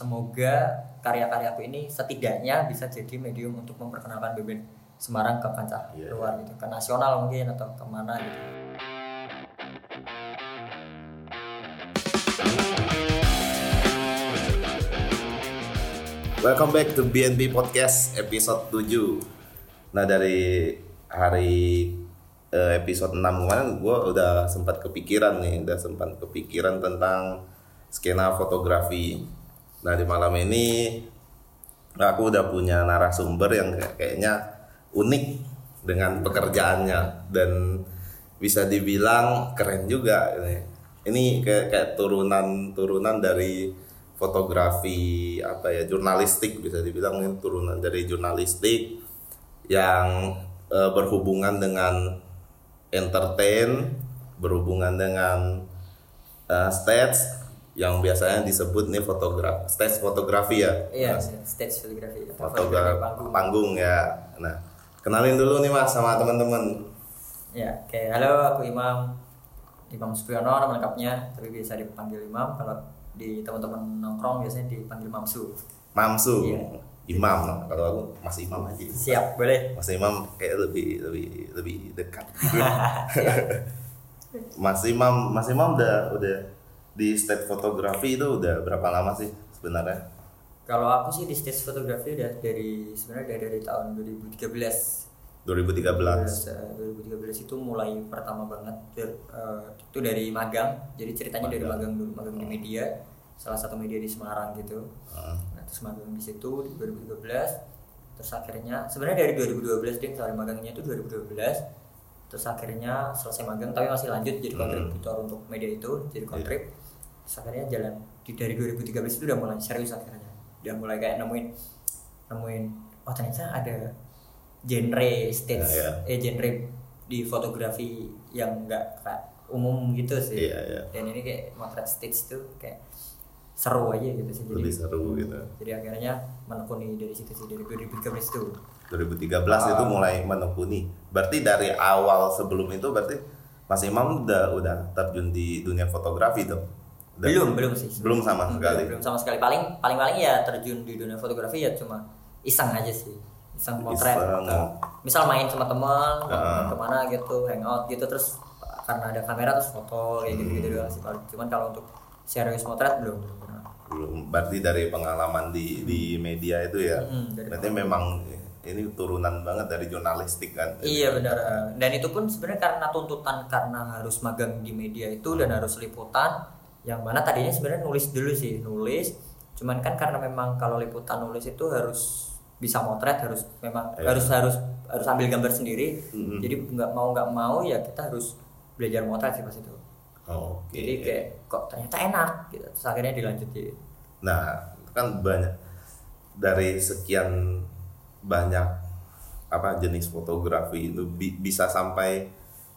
semoga karya-karyaku ini setidaknya bisa jadi medium untuk memperkenalkan band Semarang ke kancah Iya. luar gitu. Ke nasional mungkin atau ke mana gitu. Welcome back to BNB Podcast episode 7 Nah dari hari eh, episode 6 kemarin gue udah sempat kepikiran nih Udah sempat kepikiran tentang skena fotografi Nah di malam ini aku udah punya narasumber yang kayak- kayaknya unik dengan pekerjaannya Dan bisa dibilang keren juga ini. Ini kayak, kayak turunan-turunan dari fotografi apa ya jurnalistik bisa dibilang ini turunan dari jurnalistik yang eh, berhubungan dengan entertain berhubungan dengan eh, stage yang biasanya disebut nih fotograf stage fotografi ya. Iya Mas? stage fotografi. Fotografi panggung. panggung ya. Nah kenalin dulu nih mas sama teman-teman. Ya oke. Halo aku Imam. Imam Supriyono nama lengkapnya. Tapi biasa dipanggil Imam. Kalau di teman-teman nongkrong biasanya dipanggil Mamsu. Mamsu. Iya. Imam. Nah, kalau aku Mas Imam aja. Siap boleh. Mas Imam kayak lebih lebih lebih dekat. Mas Imam, Mas Imam udah udah di state fotografi itu udah berapa lama sih sebenarnya? Kalau aku sih di stage fotografi udah dari sebenarnya udah dari tahun 2013. 2013. eh, 2013 itu mulai pertama banget eh, itu dari magang. Jadi ceritanya dari Magang. magang dulu, magang di media, salah satu media di Semarang gitu. Heeh. Nah, terus magang di situ di 2013. Terus akhirnya sebenarnya dari 2012 deh, soalnya magangnya itu 2012. Terus akhirnya selesai magang tapi masih lanjut jadi Hmm. kontributor untuk media itu, jadi kontrib. Terus akhirnya jalan di dari 2013 itu udah mulai serius akhirnya. Udah mulai kayak nemuin nemuin oh ternyata ada genre stage Ya, eh genre di fotografi yang enggak kayak umum gitu sih. Iya, iya. Dan ini kayak motret stage tuh kayak seru aja gitu sih jadi Lebih seru gitu. jadi akhirnya menekuni dari situ sih dari 2013 itu 2013 itu mulai menekuni. Berarti dari awal sebelum itu berarti Mas Imam udah udah terjun di dunia fotografi tuh. Belum belum sih. Belum sama Hmm, sekali. belum sama sekali. Paling paling paling ya terjun di dunia fotografi ya cuma iseng aja sih. Iseng motret Iseng. atau misal main sama teman Ah. ke mana gitu hangout gitu terus karena ada kamera terus foto kayak gitu gitu Hmm. doang sih paling. Cuman kalau untuk serius motret belum. Belum. Berarti dari pengalaman di di media itu ya? Hmm, berarti memang ini turunan banget dari jurnalistik kan? Iya benar. Dan itu pun sebenarnya karena tuntutan karena harus magang di media itu dan harus liputan yang mana tadinya sebenarnya nulis dulu sih, nulis. Cuman kan karena memang kalau liputan nulis itu harus bisa motret, harus memang Iya. harus harus harus ambil gambar sendiri. Mhm. Jadi nggak mau nggak mau ya kita harus belajar motret sih pas itu. Oh, oke Jadi kayak kok ternyata enak gitu. Terus akhirnya dilanjutin. nah kan banyak dari sekian banyak apa jenis fotografi itu bi- bisa sampai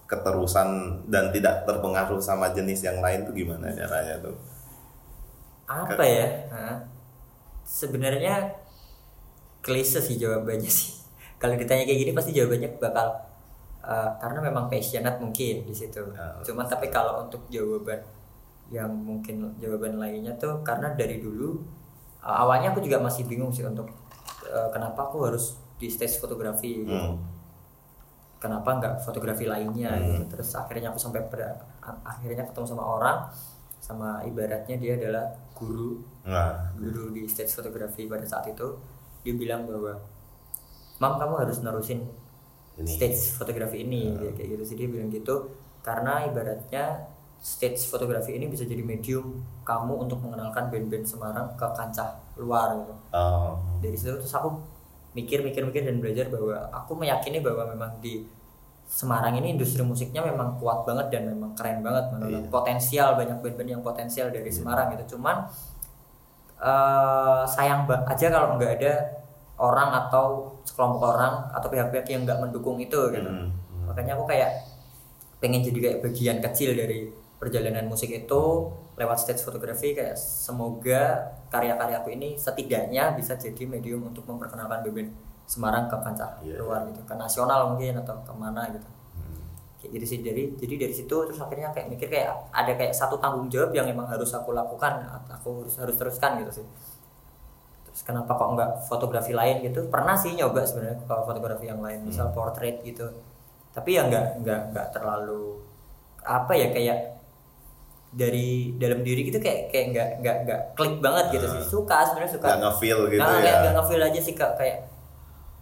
keterusan dan tidak terpengaruh sama jenis yang lain tuh gimana caranya tuh? Apa ya? Hah? sebenarnya klise sih jawabannya sih. Kalau ditanya kayak gini pasti jawabannya bakal eh, karena memang passionate mungkin di situ. Ah, cuman tapi kalau untuk jawaban yang mungkin jawaban lainnya tuh karena dari dulu eh, awalnya aku juga masih bingung sih untuk eh, kenapa aku harus di stage fotografi gitu. Hmm. Kenapa nggak fotografi lainnya Hmm. gitu. Terus akhirnya aku sampai pada akhirnya ketemu sama orang sama ibaratnya dia adalah guru. Nah. Guru di stage fotografi pada saat itu. Dia bilang bahwa mam kamu harus nerusin Ini. stage fotografi ini. Dia kayak gitu sih dia bilang gitu. Karena ibaratnya stage fotografi ini bisa jadi medium kamu untuk mengenalkan band-band Semarang ke kancah luar gitu. Oh, dari situ terus aku mikir mikir mikir dan belajar bahwa aku meyakini bahwa memang di Semarang ini industri musiknya memang kuat banget dan memang keren banget menurut Iya. potensial banyak band-band yang potensial dari Semarang gitu. Cuman eh, sayang banget aja kalau nggak ada orang atau sekelompok orang atau pihak-pihak yang nggak mendukung itu gitu. Hmm, hmm. makanya aku kayak pengen jadi kayak bagian kecil dari perjalanan musik itu lewat stage fotografi kayak semoga karya-karyaku ini setidaknya bisa jadi medium untuk memperkenalkan band Semarang ke kancah Iya, luar gitu ke nasional mungkin atau ke mana gitu. Hmm. kayak gitu sih dari jadi dari situ terus akhirnya kayak mikir kayak ada kayak satu tanggung jawab yang emang harus aku lakukan aku harus harus teruskan gitu sih. Terus kenapa kok nggak fotografi lain gitu? Pernah sih nyoba sebenarnya kalau fotografi yang lain misal Hmm. portrait gitu. Tapi ya nggak nggak nggak terlalu apa ya kayak dari dalam diri gitu kayak kayak nggak nggak nggak klik banget gitu sih. Suka sebenarnya suka. Nggak ngefeel gitu Nggak- ya. nggak- ngefeel aja sih kak. Kayak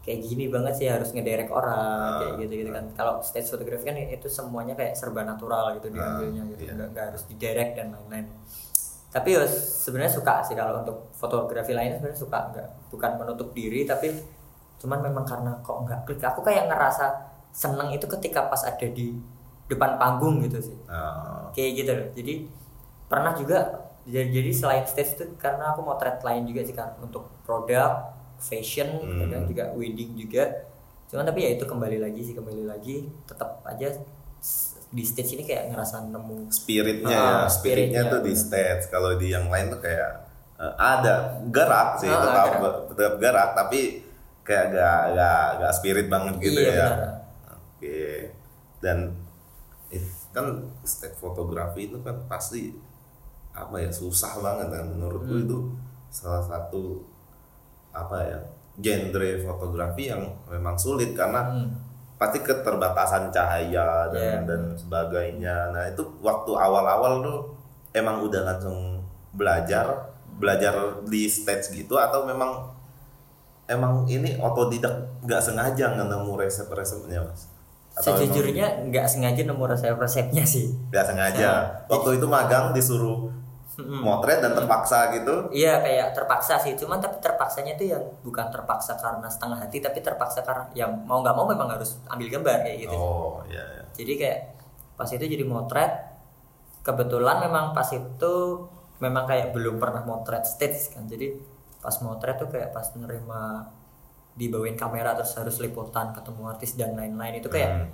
kayak gini banget sih harus ngederek orang Ah. kayak gitu gitu kan kalau stage photography kan itu semuanya kayak serba natural gitu diambilnya gitu. iya. nggak nggak harus diderek dan lain-lain. Tapi ya sebenarnya suka sih kalau untuk fotografi lain sebenarnya suka. Nggak bukan menutup diri tapi cuman memang karena kok nggak klik. Aku kayak ngerasa seneng itu ketika pas ada di depan panggung gitu sih. Ah, kayak gitu. Loh jadi pernah juga jadi, jadi selain stage itu karena aku mau trade lain juga sih kan untuk produk fashion Hmm. kadang juga wedding juga. Cuman tapi ya itu kembali lagi sih kembali lagi. Tetap aja di stage ini kayak ngerasa nemu spiritnya Ah, ya. spiritnya. Spiritnya, tuh di stage. Kalau di yang lain tuh kayak eh, ada gerak sih Ah, tetap gerak. tetap gerak. Tapi kayak gak gak gak spirit banget gitu Iya, ya. benar. oke. Dan kan stage fotografi itu kan pasti apa ya susah banget kan menurutku Hmm. itu salah satu apa ya genre fotografi yang memang sulit karena Hmm. pasti keterbatasan cahaya dan Iya. dan sebagainya. Nah itu waktu awal-awal tuh emang udah langsung belajar belajar di stage gitu atau memang emang ini otodidak nggak sengaja nemu resep-resepnya mas? Atau sejujurnya nggak sengaja nemu resep-resepnya sih nggak sengaja. Nah, Waktu itu magang disuruh motret dan terpaksa gitu. Iya kayak terpaksa sih, cuman tapi terpaksanya tuh yang bukan terpaksa karena setengah hati, tapi terpaksa karena yang mau nggak mau memang harus ambil gambar kayak gitu. Oh iya. iya. Jadi kayak pas itu jadi motret, kebetulan memang pas itu memang kayak belum pernah motret stage kan, jadi pas motret tuh kayak pas nerima dibawain kamera terus harus liputan ketemu artis dan lain-lain. Itu kayak Hmm.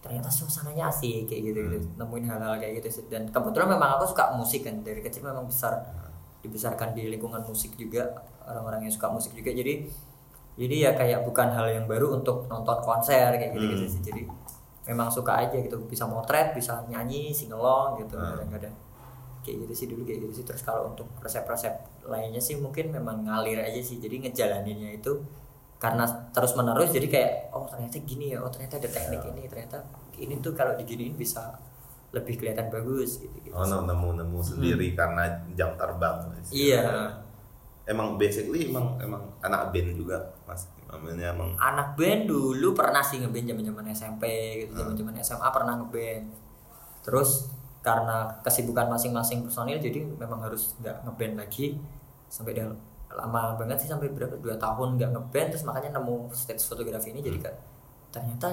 ternyata suasananya asik kayak gitu gitu. Nemuin hal-hal kayak gitu sih. dan kebetulan memang aku suka musik kan dari kecil memang besar dibesarkan di lingkungan musik juga orang-orang yang suka musik juga. Jadi jadi ya kayak bukan hal yang baru untuk nonton konser kayak gitu gitu Hmm. sih. Jadi memang suka aja gitu. Bisa motret bisa nyanyi singelong gitu Hmm. kadang-kadang. Kayak gitu sih dulu kayak gitu sih. Terus kalau untuk resep-resep lainnya sih mungkin memang ngalir aja sih. Jadi ngejalaninnya itu karena terus menerus jadi kayak oh ternyata gini ya oh ternyata ada teknik Ya. ini ternyata ini tuh kalau diginiin bisa lebih kelihatan bagus gitu gitu Oh nemu nemu sendiri karena jam terbang. iya Emang basically emang emang anak band juga mas. Namanya emang anak band dulu pernah sih ngeband zaman zaman SMP gitu Hmm. zaman zaman SMA pernah ngeband terus karena kesibukan masing-masing personil jadi memang harus nggak ngeband lagi sampai udah lama banget sih sampai berapa dua tahun nggak ngeband terus makanya nemu stage fotografi ini jadi Hmm. kayak ternyata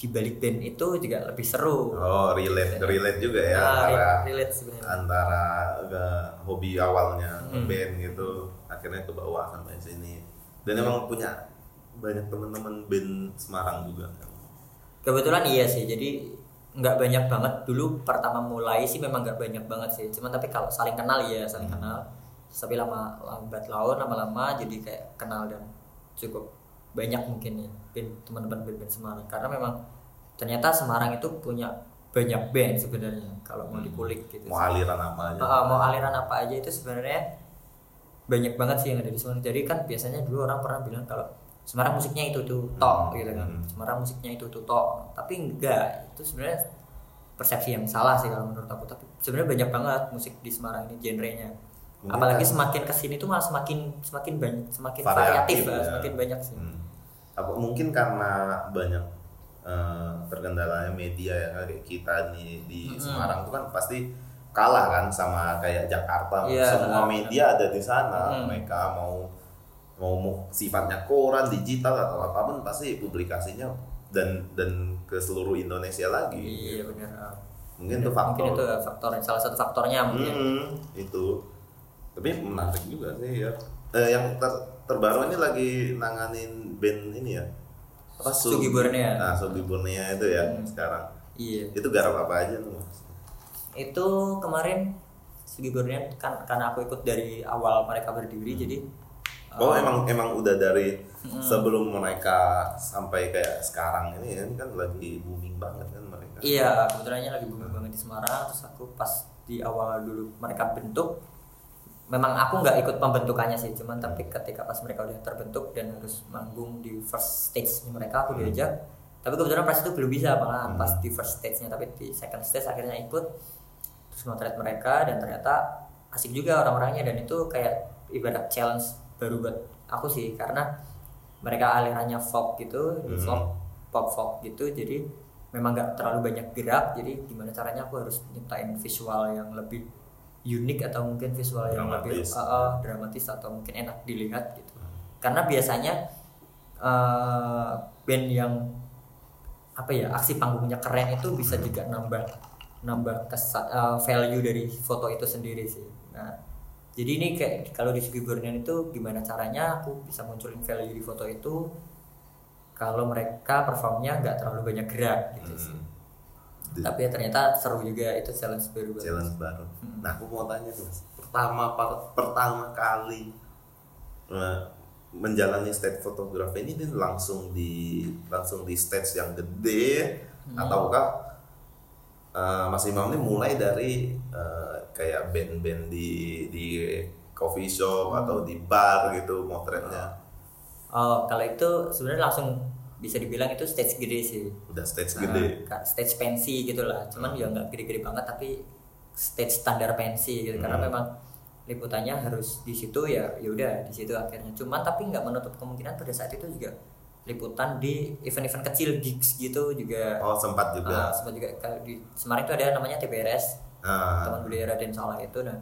di balik band itu juga lebih seru Oh relate relate juga ya Ah, antara relate sebenarnya antara eh, hobi awalnya Hmm. band gitu akhirnya ke bawah sampai sini dan emang punya banyak teman-teman band Semarang juga Kebetulan iya sih, jadi nggak banyak banget dulu pertama mulai sih memang nggak banyak banget sih. Cuman tapi kalau saling kenal ya saling Hmm. kenal. Tapi lama lambat laun lama-lama jadi kayak kenal dan cukup banyak mungkin ya band teman-teman band-band Semarang karena memang ternyata Semarang itu punya banyak band sebenarnya kalau mau dikulik gitu. Hmm. mau aliran apa aja Ah, mau aliran apa aja itu sebenarnya banyak banget sih yang ada di Semarang. Jadi kan biasanya dulu orang pernah bilang kalau Semarang musiknya itu tuh tok Hmm. gitu kan. Hmm. Semarang musiknya itu tuh tok. Tapi enggak, itu sebenarnya persepsi yang salah sih kalau menurut aku. Tapi sebenarnya banyak banget musik di Semarang ini genrenya. Mungkin Apalagi kan- semakin ke sini tuh malah semakin semakin banyak semakin Variatif variatif, ya. lah, semakin banyak sih. Hmm. apa mungkin karena banyak eh, terkendalanya media ya kayak kita nih di Mm-mm. Semarang tuh kan pasti kalah kan sama kayak Jakarta Iya, semua media ada di sana Mm. mereka mau mau mau sifatnya koran digital atau apa pun pasti publikasinya dan dan ke seluruh Indonesia lagi Iya benar. mungkin itu Mungkin faktor itu faktor salah satu faktornya mungkin. Hmm, itu tapi menarik juga sih ya Eh, yang ter- terbaru ini lagi nanganin band ini ya apa Sugi Bornea. nah Sugi Bornea itu ya Hmm. sekarang Iya. itu garap apa aja tuh mas itu kemarin Sugi Borneo kan karena aku ikut dari awal mereka berdiri jadi oh uh, emang emang udah dari Hmm. sebelum mereka sampai kayak sekarang ini ini kan lagi booming banget kan mereka iya kebetulannya lagi booming banget di Semarang terus aku pas di awal dulu mereka bentuk memang aku nggak ikut pembentukannya sih cuman tapi ketika pas mereka udah terbentuk dan harus manggung di first stage mereka aku Hmm. diajak tapi kebetulan pas itu belum bisa malah Hmm. pas di first stage nya tapi di second stage akhirnya ikut terus motret mereka dan ternyata asik juga orang-orangnya dan itu kayak ibarat challenge baru buat aku sih karena mereka alirannya folk gitu Hmm. folk pop folk gitu jadi memang nggak terlalu banyak gerak jadi gimana caranya aku harus nyiptain visual yang lebih unik atau mungkin visual yang lebih Dramatis. uh, uh, dramatis atau mungkin enak dilihat gitu. Karena biasanya uh, band yang apa ya aksi panggungnya keren itu bisa juga nambah nambah kesa- uh, value dari foto itu sendiri sih. Nah jadi ini kayak kalau di segi Burnian itu gimana caranya aku bisa munculin value di foto itu kalau mereka performnya nggak terlalu banyak gerak gitu sih. Hmm. Tapi ya ternyata seru juga itu challenge baru challenge baru. Hmm. Nah, aku mau tanya tuh, Mas. Pertama par- pertama kali eh, menjalani stage fotografi ini dia langsung di langsung di stage yang gede Hmm. ataukah eh, Mas Imam ini mulai dari eh, kayak band-band di di coffee shop Hmm. atau di bar gitu motretnya Oh, kalau itu sebenarnya langsung bisa dibilang itu stage gede sih. udah stage Nah, gede stage pensi gitu lah. Cuman ya nggak gede-gede banget tapi stage standar pensi gitu. Karena Hmm. memang liputannya harus di situ ya ya udah di situ akhirnya. Cuman tapi nggak menutup kemungkinan pada saat itu juga liputan di event-event kecil gigs gitu juga. oh sempat juga Ah, sempat juga kalau di Semarang itu ada namanya TBRS Ah, teman budaya Raden Salah itu nah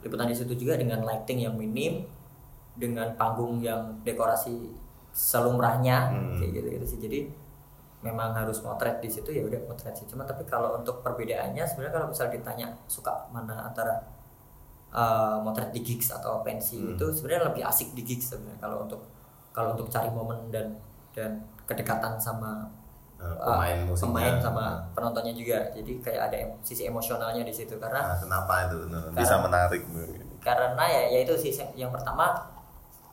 liputan di situ juga dengan lighting yang minim dengan panggung yang dekorasi selumrahnya Hmm. kayak gitu gitu sih. Jadi memang harus motret di situ ya udah motret sih. Cuma tapi kalau untuk perbedaannya sebenarnya kalau misal ditanya suka mana antara uh, motret di gigs atau pensi Hmm. itu sebenarnya lebih asik di gigs sebenarnya kalau untuk kalau untuk cari momen dan dan kedekatan sama eh, uh, pemain musiknya. pemain sama penontonnya juga. Jadi kayak ada em- sisi emosionalnya di situ. Karena Nah, kenapa itu? Nah, bisa Karena- menarik karena ya yaitu sisi yang pertama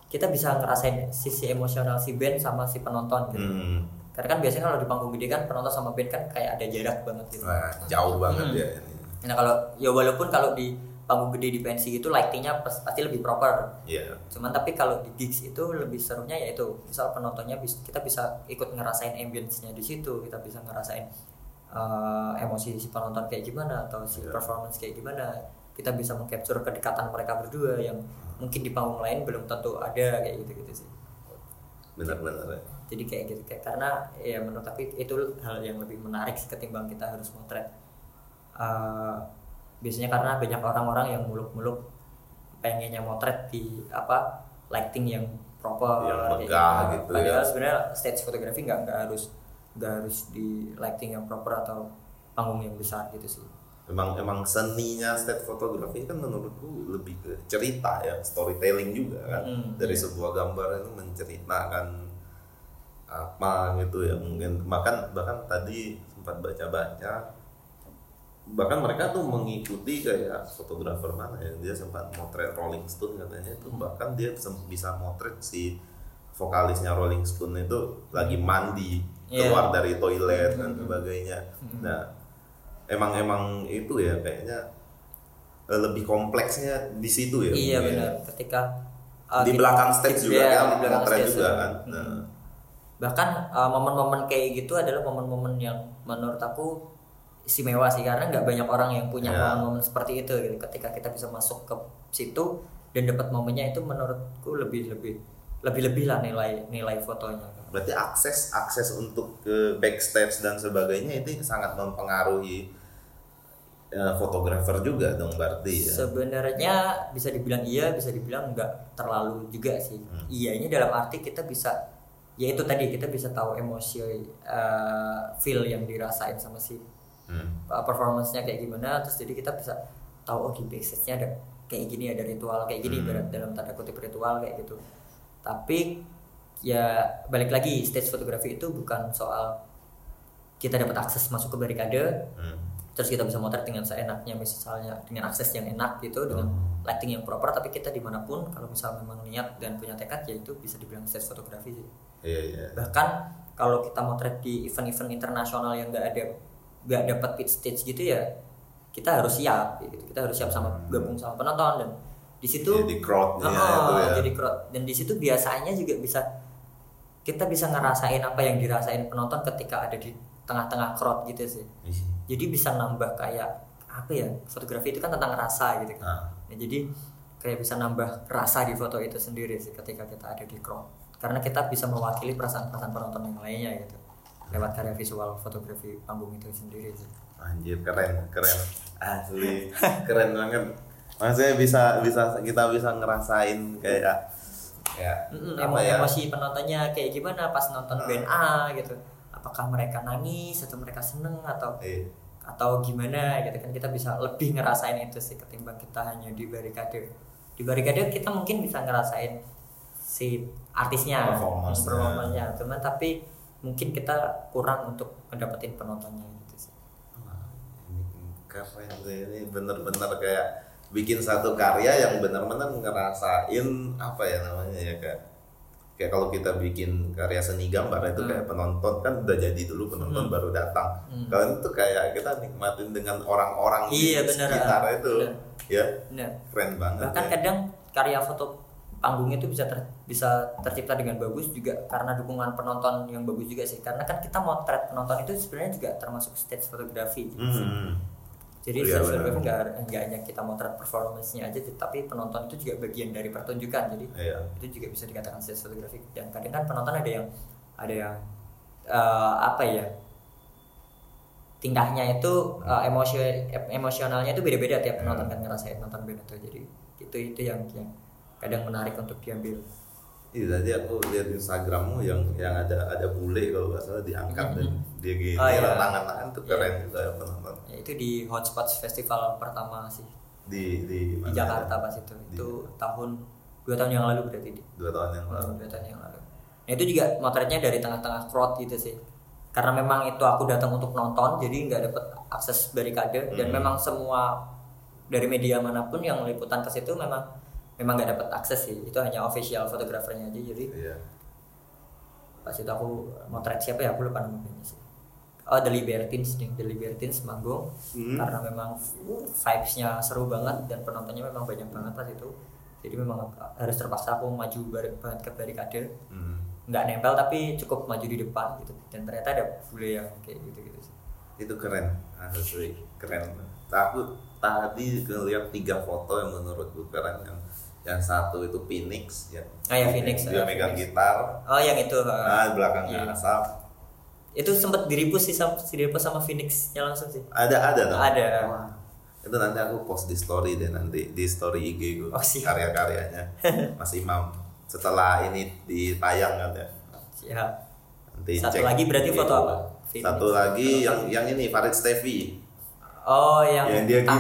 kita bisa ngerasain sisi emosional si band sama si penonton gitu Hmm. karena kan biasanya kalau di panggung gede kan penonton sama band kan kayak ada jarak banget gitu Wah, jauh banget Hmm. ya ini. nah kalau ya walaupun kalau di panggung gede di pensi itu lightingnya pas- pasti lebih proper Iya. cuman tapi kalau di gigs itu lebih serunya yaitu misal penontonnya kita bisa ikut ngerasain ambience-nya di situ kita bisa ngerasain uh, emosi si penonton kayak gimana atau si Iya. performance kayak gimana kita bisa mengcapture kedekatan mereka berdua yang mungkin di panggung lain belum tentu ada kayak gitu gitu sih Benar-benar. ya. jadi kayak gitu kayak karena ya menurut aku itu hal yang lebih menarik sih ketimbang kita harus motret Uh, biasanya karena banyak orang-orang yang muluk-muluk pengennya motret di apa lighting yang proper Yang kayak megah gitu ya. padahal sebenarnya stage fotografi nggak nggak harus nggak harus di lighting yang proper atau panggung yang besar gitu sih Emang emang seninya state fotografi kan menurutku lebih ke cerita ya, storytelling juga kan. Hmm, Dari iya. sebuah gambar itu menceritakan apa gitu ya mungkin bahkan bahkan tadi sempat baca-baca bahkan mereka tuh mengikuti kayak fotografer mana ya dia sempat motret Rolling Stone katanya itu bahkan dia bisa motret si vokalisnya Rolling Stone itu lagi mandi Iya. keluar dari toilet dan Hmm. sebagainya Hmm. nah emang emang itu ya kayaknya eh, lebih kompleksnya di situ ya iya ya. benar ketika uh, di kita- belakang stage juga iya, kan di belakang stage juga ya. kan Hmm. nah, bahkan uh, momen-momen kayak gitu adalah momen-momen yang menurut aku istimewa sih karena nggak banyak orang yang punya Ya. momen-momen seperti itu gitu ketika kita bisa masuk ke situ dan dapat momennya itu menurutku lebih lebih lebih lebih lah nilai nilai fotonya berarti akses akses untuk ke backstage dan sebagainya itu sangat mempengaruhi eh, fotografer juga dong berarti ya sebenarnya bisa dibilang iya bisa dibilang nggak terlalu juga sih Hmm. iyanya dalam arti kita bisa ya itu tadi kita bisa tahu emosi uh, feel yang dirasain sama si Hmm. uh, performance-nya kayak gimana terus jadi kita bisa tahu oh di backstage-nya ada kayak gini ada ritual kayak gini Hmm. dalam tanda kutip ritual kayak gitu tapi ya balik lagi stage fotografi itu bukan soal kita dapat akses masuk ke barikade Hmm. terus kita bisa motret dengan seenaknya misalnya dengan akses yang enak gitu dengan Hmm. lighting yang proper tapi kita di mana pun kalau misal memang niat dan punya tekad ya itu bisa dibilang stage fotografi sih iya iya bahkan kalau kita motret di event-event internasional yang nggak ada nggak dapat pit stage gitu ya kita harus siap gitu kita harus siap sama gabung sama penonton dan di situ Jadi crowd-nya Oh, itu ya. jadi crowd dan di situ biasanya juga bisa kita bisa ngerasain apa yang dirasain penonton ketika ada di tengah-tengah crowd gitu sih Ih, jadi bisa nambah kayak apa ya fotografi itu kan tentang rasa gitu kan Ah. Nah, jadi kayak bisa nambah rasa di foto itu sendiri sih ketika kita ada di crowd karena kita bisa mewakili perasaan-perasaan penonton yang lainnya gitu lewat karya visual fotografi panggung itu sendiri sih Anjir keren, keren. Asli, keren banget. Maksudnya bisa bisa kita bisa ngerasain kayak kayak Mm-mm, apa emo- ya? emosi penontonnya kayak gimana pas nonton band A gitu. Apakah mereka nangis atau mereka seneng atau Eh, atau gimana gitu kan. Kita bisa lebih ngerasain itu sih ketimbang kita hanya di barikade. Di barikade kita mungkin bisa ngerasain si artisnya performance-nya. cuman tapi mungkin kita kurang untuk mendapatkan penontonnya gitu sih. Wah, ini keren sih. ini bener-bener kayak bikin satu karya yang bener-bener ngerasain apa ya namanya ya kayak kayak kalau kita bikin karya seni gambar itu Hmm. kayak penonton kan udah jadi dulu penonton Hmm. baru datang Hmm. kalau itu kayak kita nikmatin dengan orang-orang Iya, di bener, sekitar itu Bener. ya nah keren banget bahkan ya. kadang karya foto panggung itu bisa ter- bisa tercipta dengan bagus juga karena dukungan penonton yang bagus juga sih karena kan kita motret penonton itu sebenarnya juga termasuk stage fotografi Hmm. Jadi Iya, stage benar. fotografi nggak nggak hanya kita motret performance-nya aja tapi penonton itu juga bagian dari pertunjukan. Jadi Iya. itu juga bisa dikatakan stage fotografi dan kadang kan penonton ada yang ada yang eh, apa ya tingkahnya itu eh, emosi emosionalnya itu beda-beda. Tiap penonton kan ngerasain nonton band itu jadi itu itu yang yang kadang menarik untuk diambil Iya tadi aku lihat Instagrammu yang yang ada ada bule kalau nggak salah diangkat dan dia gini Oh, iya. tangan-tangan tuh keren juga ya penonton ya, itu di Hotspots Festival pertama sih. Di di di Jakarta pas itu. Di- itu tahun dua tahun yang lalu berarti. Di dua tahun yang lalu. dua tahun yang lalu. Nah itu juga motretnya dari tengah-tengah crowd gitu sih. Karena memang itu aku datang untuk nonton jadi nggak dapet akses barikade. Dan Hmm. memang semua dari media mana pun yang liputan ke situ memang memang nggak dapet akses sih itu hanya official fotografernya aja jadi Iya. pas itu aku motret siapa ya aku lupa nama bandnya sih oh The Libertines nih The Libertines manggung Hmm. karena memang vibesnya seru banget dan penontonnya memang banyak banget pas itu jadi memang harus terpaksa aku maju bar- banget ke barikade Hmm. nggak nempel tapi cukup maju di depan gitu dan ternyata ada bule yang kayak gitu gitu sih Itu keren, asli keren. Aku tadi ngeliat tiga foto yang menurutku keren yang yang satu itu Phoenix ya. Ah, ya, Phoenix, Dia ah, megang Phoenix. gitar. oh yang itu uh, Nah, belakangnya iya. asap. itu sempet diripus sih sama si diripus sama Phoenixnya langsung sih Ada ada dong. Ada. Wah, itu nanti aku post di story deh nanti di story IG gue Oh, karya-karyanya Mas Imam setelah ini ditayang kan ya. siap Nanti Satu cek lagi berarti foto apa? Satu Phoenix. lagi yang yang ini Farid Stevi oh yang yang dia ah,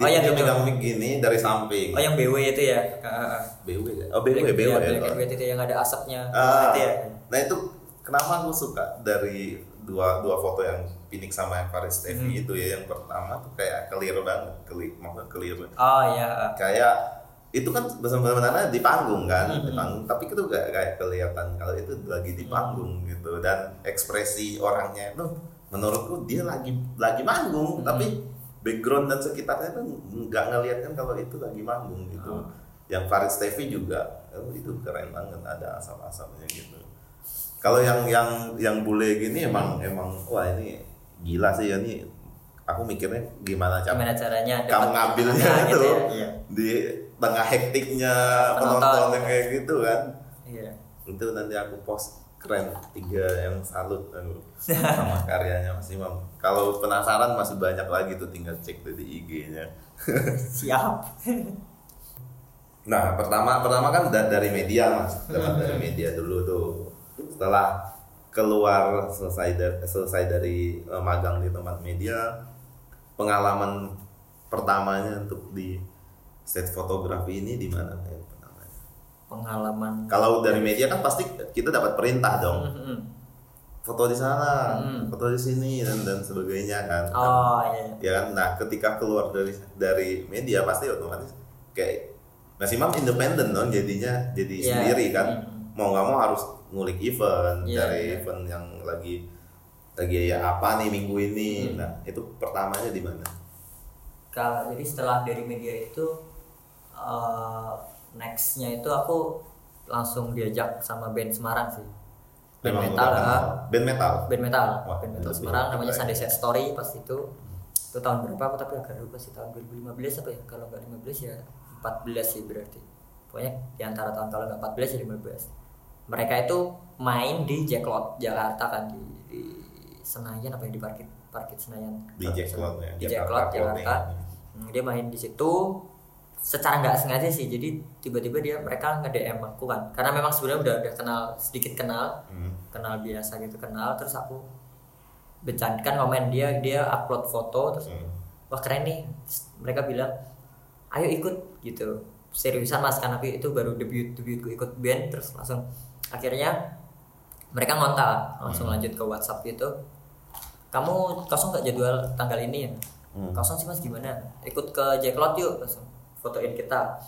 gini. Oh, Dia, yang dia megang mic gini dari samping. oh yang BW itu ya Ah, ah. BW ya? Oh BW BW iya, ya. And White itu yang ada asapnya Ah, itu ya nah itu kenapa aku suka dari dua dua foto yang Phoenix sama yang Farid Stevi Hmm. itu ya yang pertama tuh kayak clear banget, clear, maksudnya clear oh ya kayak itu kan sebenarnya di panggung kan di Mhm. panggung tapi itu gak kayak kelihatan kalau itu lagi di panggung gitu dan ekspresi orangnya itu menurutku dia lagi lagi manggung Mhm. tapi background dan sekitarnya tuh nggak ngelihatkan kalau itu lagi manggung gitu Oh. yang Farid Stevi juga oh, itu keren banget ada asap-asapnya gitu kalau yang yang yang bule gini emang emang wah ini gila sih ya ini aku mikirnya gimana cara gimana caranya kamu ngambilnya itu gitu ya, iya. di tengah hektiknya Penonton. penonton yang kayak gitu kan iya itu nanti aku post keren. Tiga yang salut aku sama karyanya Mas Imam. Kalau penasaran masih banyak lagi tuh tinggal cek tuh di IG-nya siap. Nah pertama pertama kan da- dari media mas. Dapat dari media dulu tuh. Setelah keluar selesai dari selesai dari eh, magang di tempat media pengalaman pertamanya untuk di set fotografi ini di mana? ya? Pengalaman Kalau dari media kan pasti kita dapat perintah dong, Mhm. foto di sana, Hmm. foto di sini dan dan sebagainya kan. oh iya Ya kan. Nah, ketika keluar dari dari media pasti otomatis kayak Mas Imam independen dong jadinya jadi Iya. sendiri kan. Hmm. Mau nggak mau harus ngulik event, Iya, cari iya. event yang lagi lagi ya apa nih minggu ini. Hmm. Nah, itu pertamanya di mana? Kalau jadi setelah dari media itu eh, nextnya itu aku langsung diajak sama band Semarang sih. Band Memang metal lah. kenal. Band metal. band metal. Wah, band metal lebih Semarang namanya keren. Sunday Set Story pas itu. Itu tahun berapa aku tapi agak lupa sih tahun 2015 apa ya? Kalau nggak 15 ya 14 sih berarti. Pokoknya di antara tahun kalau nggak 14 ya 15 mereka itu main di Jacklot Jakarta kan di, di Senayan apa ya di parkit parkit Senayan. Di Jacklot ya, di Jakarta Jacklot Jakarta. Clothing. Hmm, dia main di situ secara nggak sengaja sih. Jadi tiba-tiba dia mereka nge DM aku kan. Karena memang sebenarnya udah udah kenal sedikit kenal. Hmm. kenal biasa gitu kenal. Terus aku bercandakan komen dia dia upload foto terus Hmm. wah keren nih. Terus mereka bilang ayo ikut gitu. Seriusan mas karena aku itu baru debut debutku ikut band terus langsung akhirnya mereka ngontak langsung Hmm. lanjut ke WhatsApp gitu. Kamu kosong nggak jadwal tanggal ini? Ya Hmm. kosong sih mas. Gimana? Ikut ke Jacklot yuk langsung fotoin kita.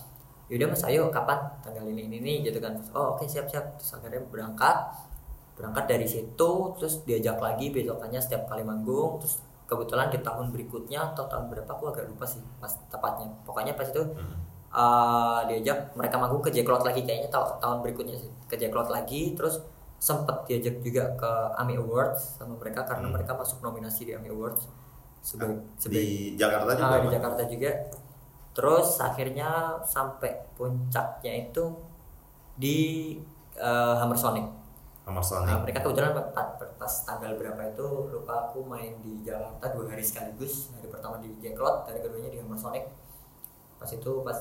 Yaudah mas ayo kapan? Tanggal ini ini nih gitu kan. Oh oke siap siap. Terus akhirnya berangkat. Berangkat dari situ terus diajak lagi besokannya setiap kali manggung. Terus kebetulan di tahun berikutnya atau tahun berapa aku agak lupa sih pas tepatnya. Pokoknya pas itu Hmm. uh, diajak mereka manggung ke Jacklot lagi kayaknya ta- tahun berikutnya sih ke Jacklot lagi. Terus sempet diajak juga ke AMI Awards sama mereka karena Hmm. mereka masuk nominasi di AMI Awards. Sebagai Di sebagai Jakarta juga. Ah, di? Jakarta juga terus akhirnya sampai puncaknya itu di uh, Hammer Sonic Sama Sonic. Nah, mereka kebetulan pas, pas tanggal berapa itu lupa aku main di Jakarta dua hari sekaligus hari pertama di Jacklot hari keduanya di Hammer Sonic pas itu pas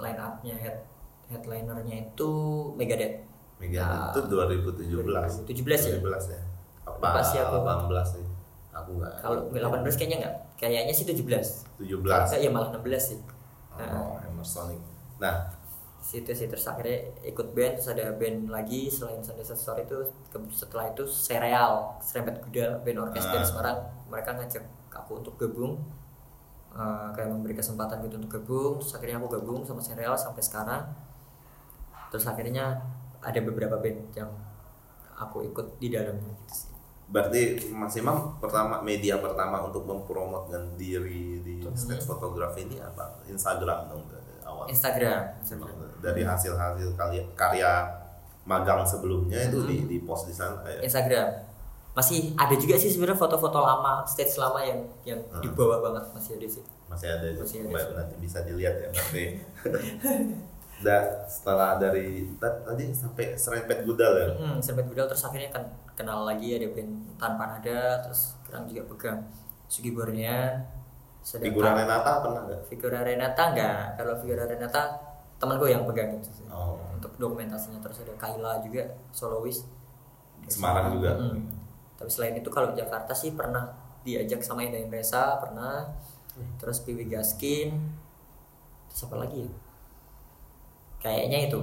line upnya head headlinernya itu Megadeth Mega Nah, itu 2017. 2017 ya? 17 ya. Apa Lupa sih aku. 18 sih. Aku enggak. kalau 18 kayaknya enggak kayaknya sih 17 17. Enggak, ya malah 16 sih Oh, Emersonic. Nah, situ sih terus akhirnya ikut band terus ada band lagi selain Sunday Set Story itu setelah itu Sereal Serempet Kuda band orkes Ah. dari Semarang mereka ngajak aku untuk gabung Eh, kayak memberi kesempatan gitu untuk gabung terus akhirnya aku gabung sama Sereal sampai sekarang terus akhirnya ada beberapa band yang aku ikut di dalamnya gitu sih berarti Mas Imam pertama media pertama untuk mempromotkan diri di stage fotografi ini apa? Instagram dong dari awal. Instagram, Instagram. Dari hasil-hasil karya, karya magang sebelumnya itu Hmm. di, di post di sana ya. Instagram masih ada juga sih sebenarnya foto-foto lama stage lama yang yang Hmm. di bawah banget masih ada sih Masih ada, Masih ada sih. nanti bisa dilihat ya berarti. Da, setelah dari ta- tadi sampai serempet gudal ya. Hmm, Serpent Budal terus akhirnya kan kenal lagi ada band tanpa nada terus sekarang juga pegang Sugi Bornea Figura Renata pernah nggak? Figura Renata enggak kalau Figura Renata teman gue yang pegang itu sih. Oh. untuk dokumentasinya terus ada Kaila juga solois. Semarang juga. Hmm. tapi selain itu kalau Jakarta sih pernah diajak sama Indah Resa pernah. Terus Piwi Gaskin. Terus apa lagi ya? Kayaknya itu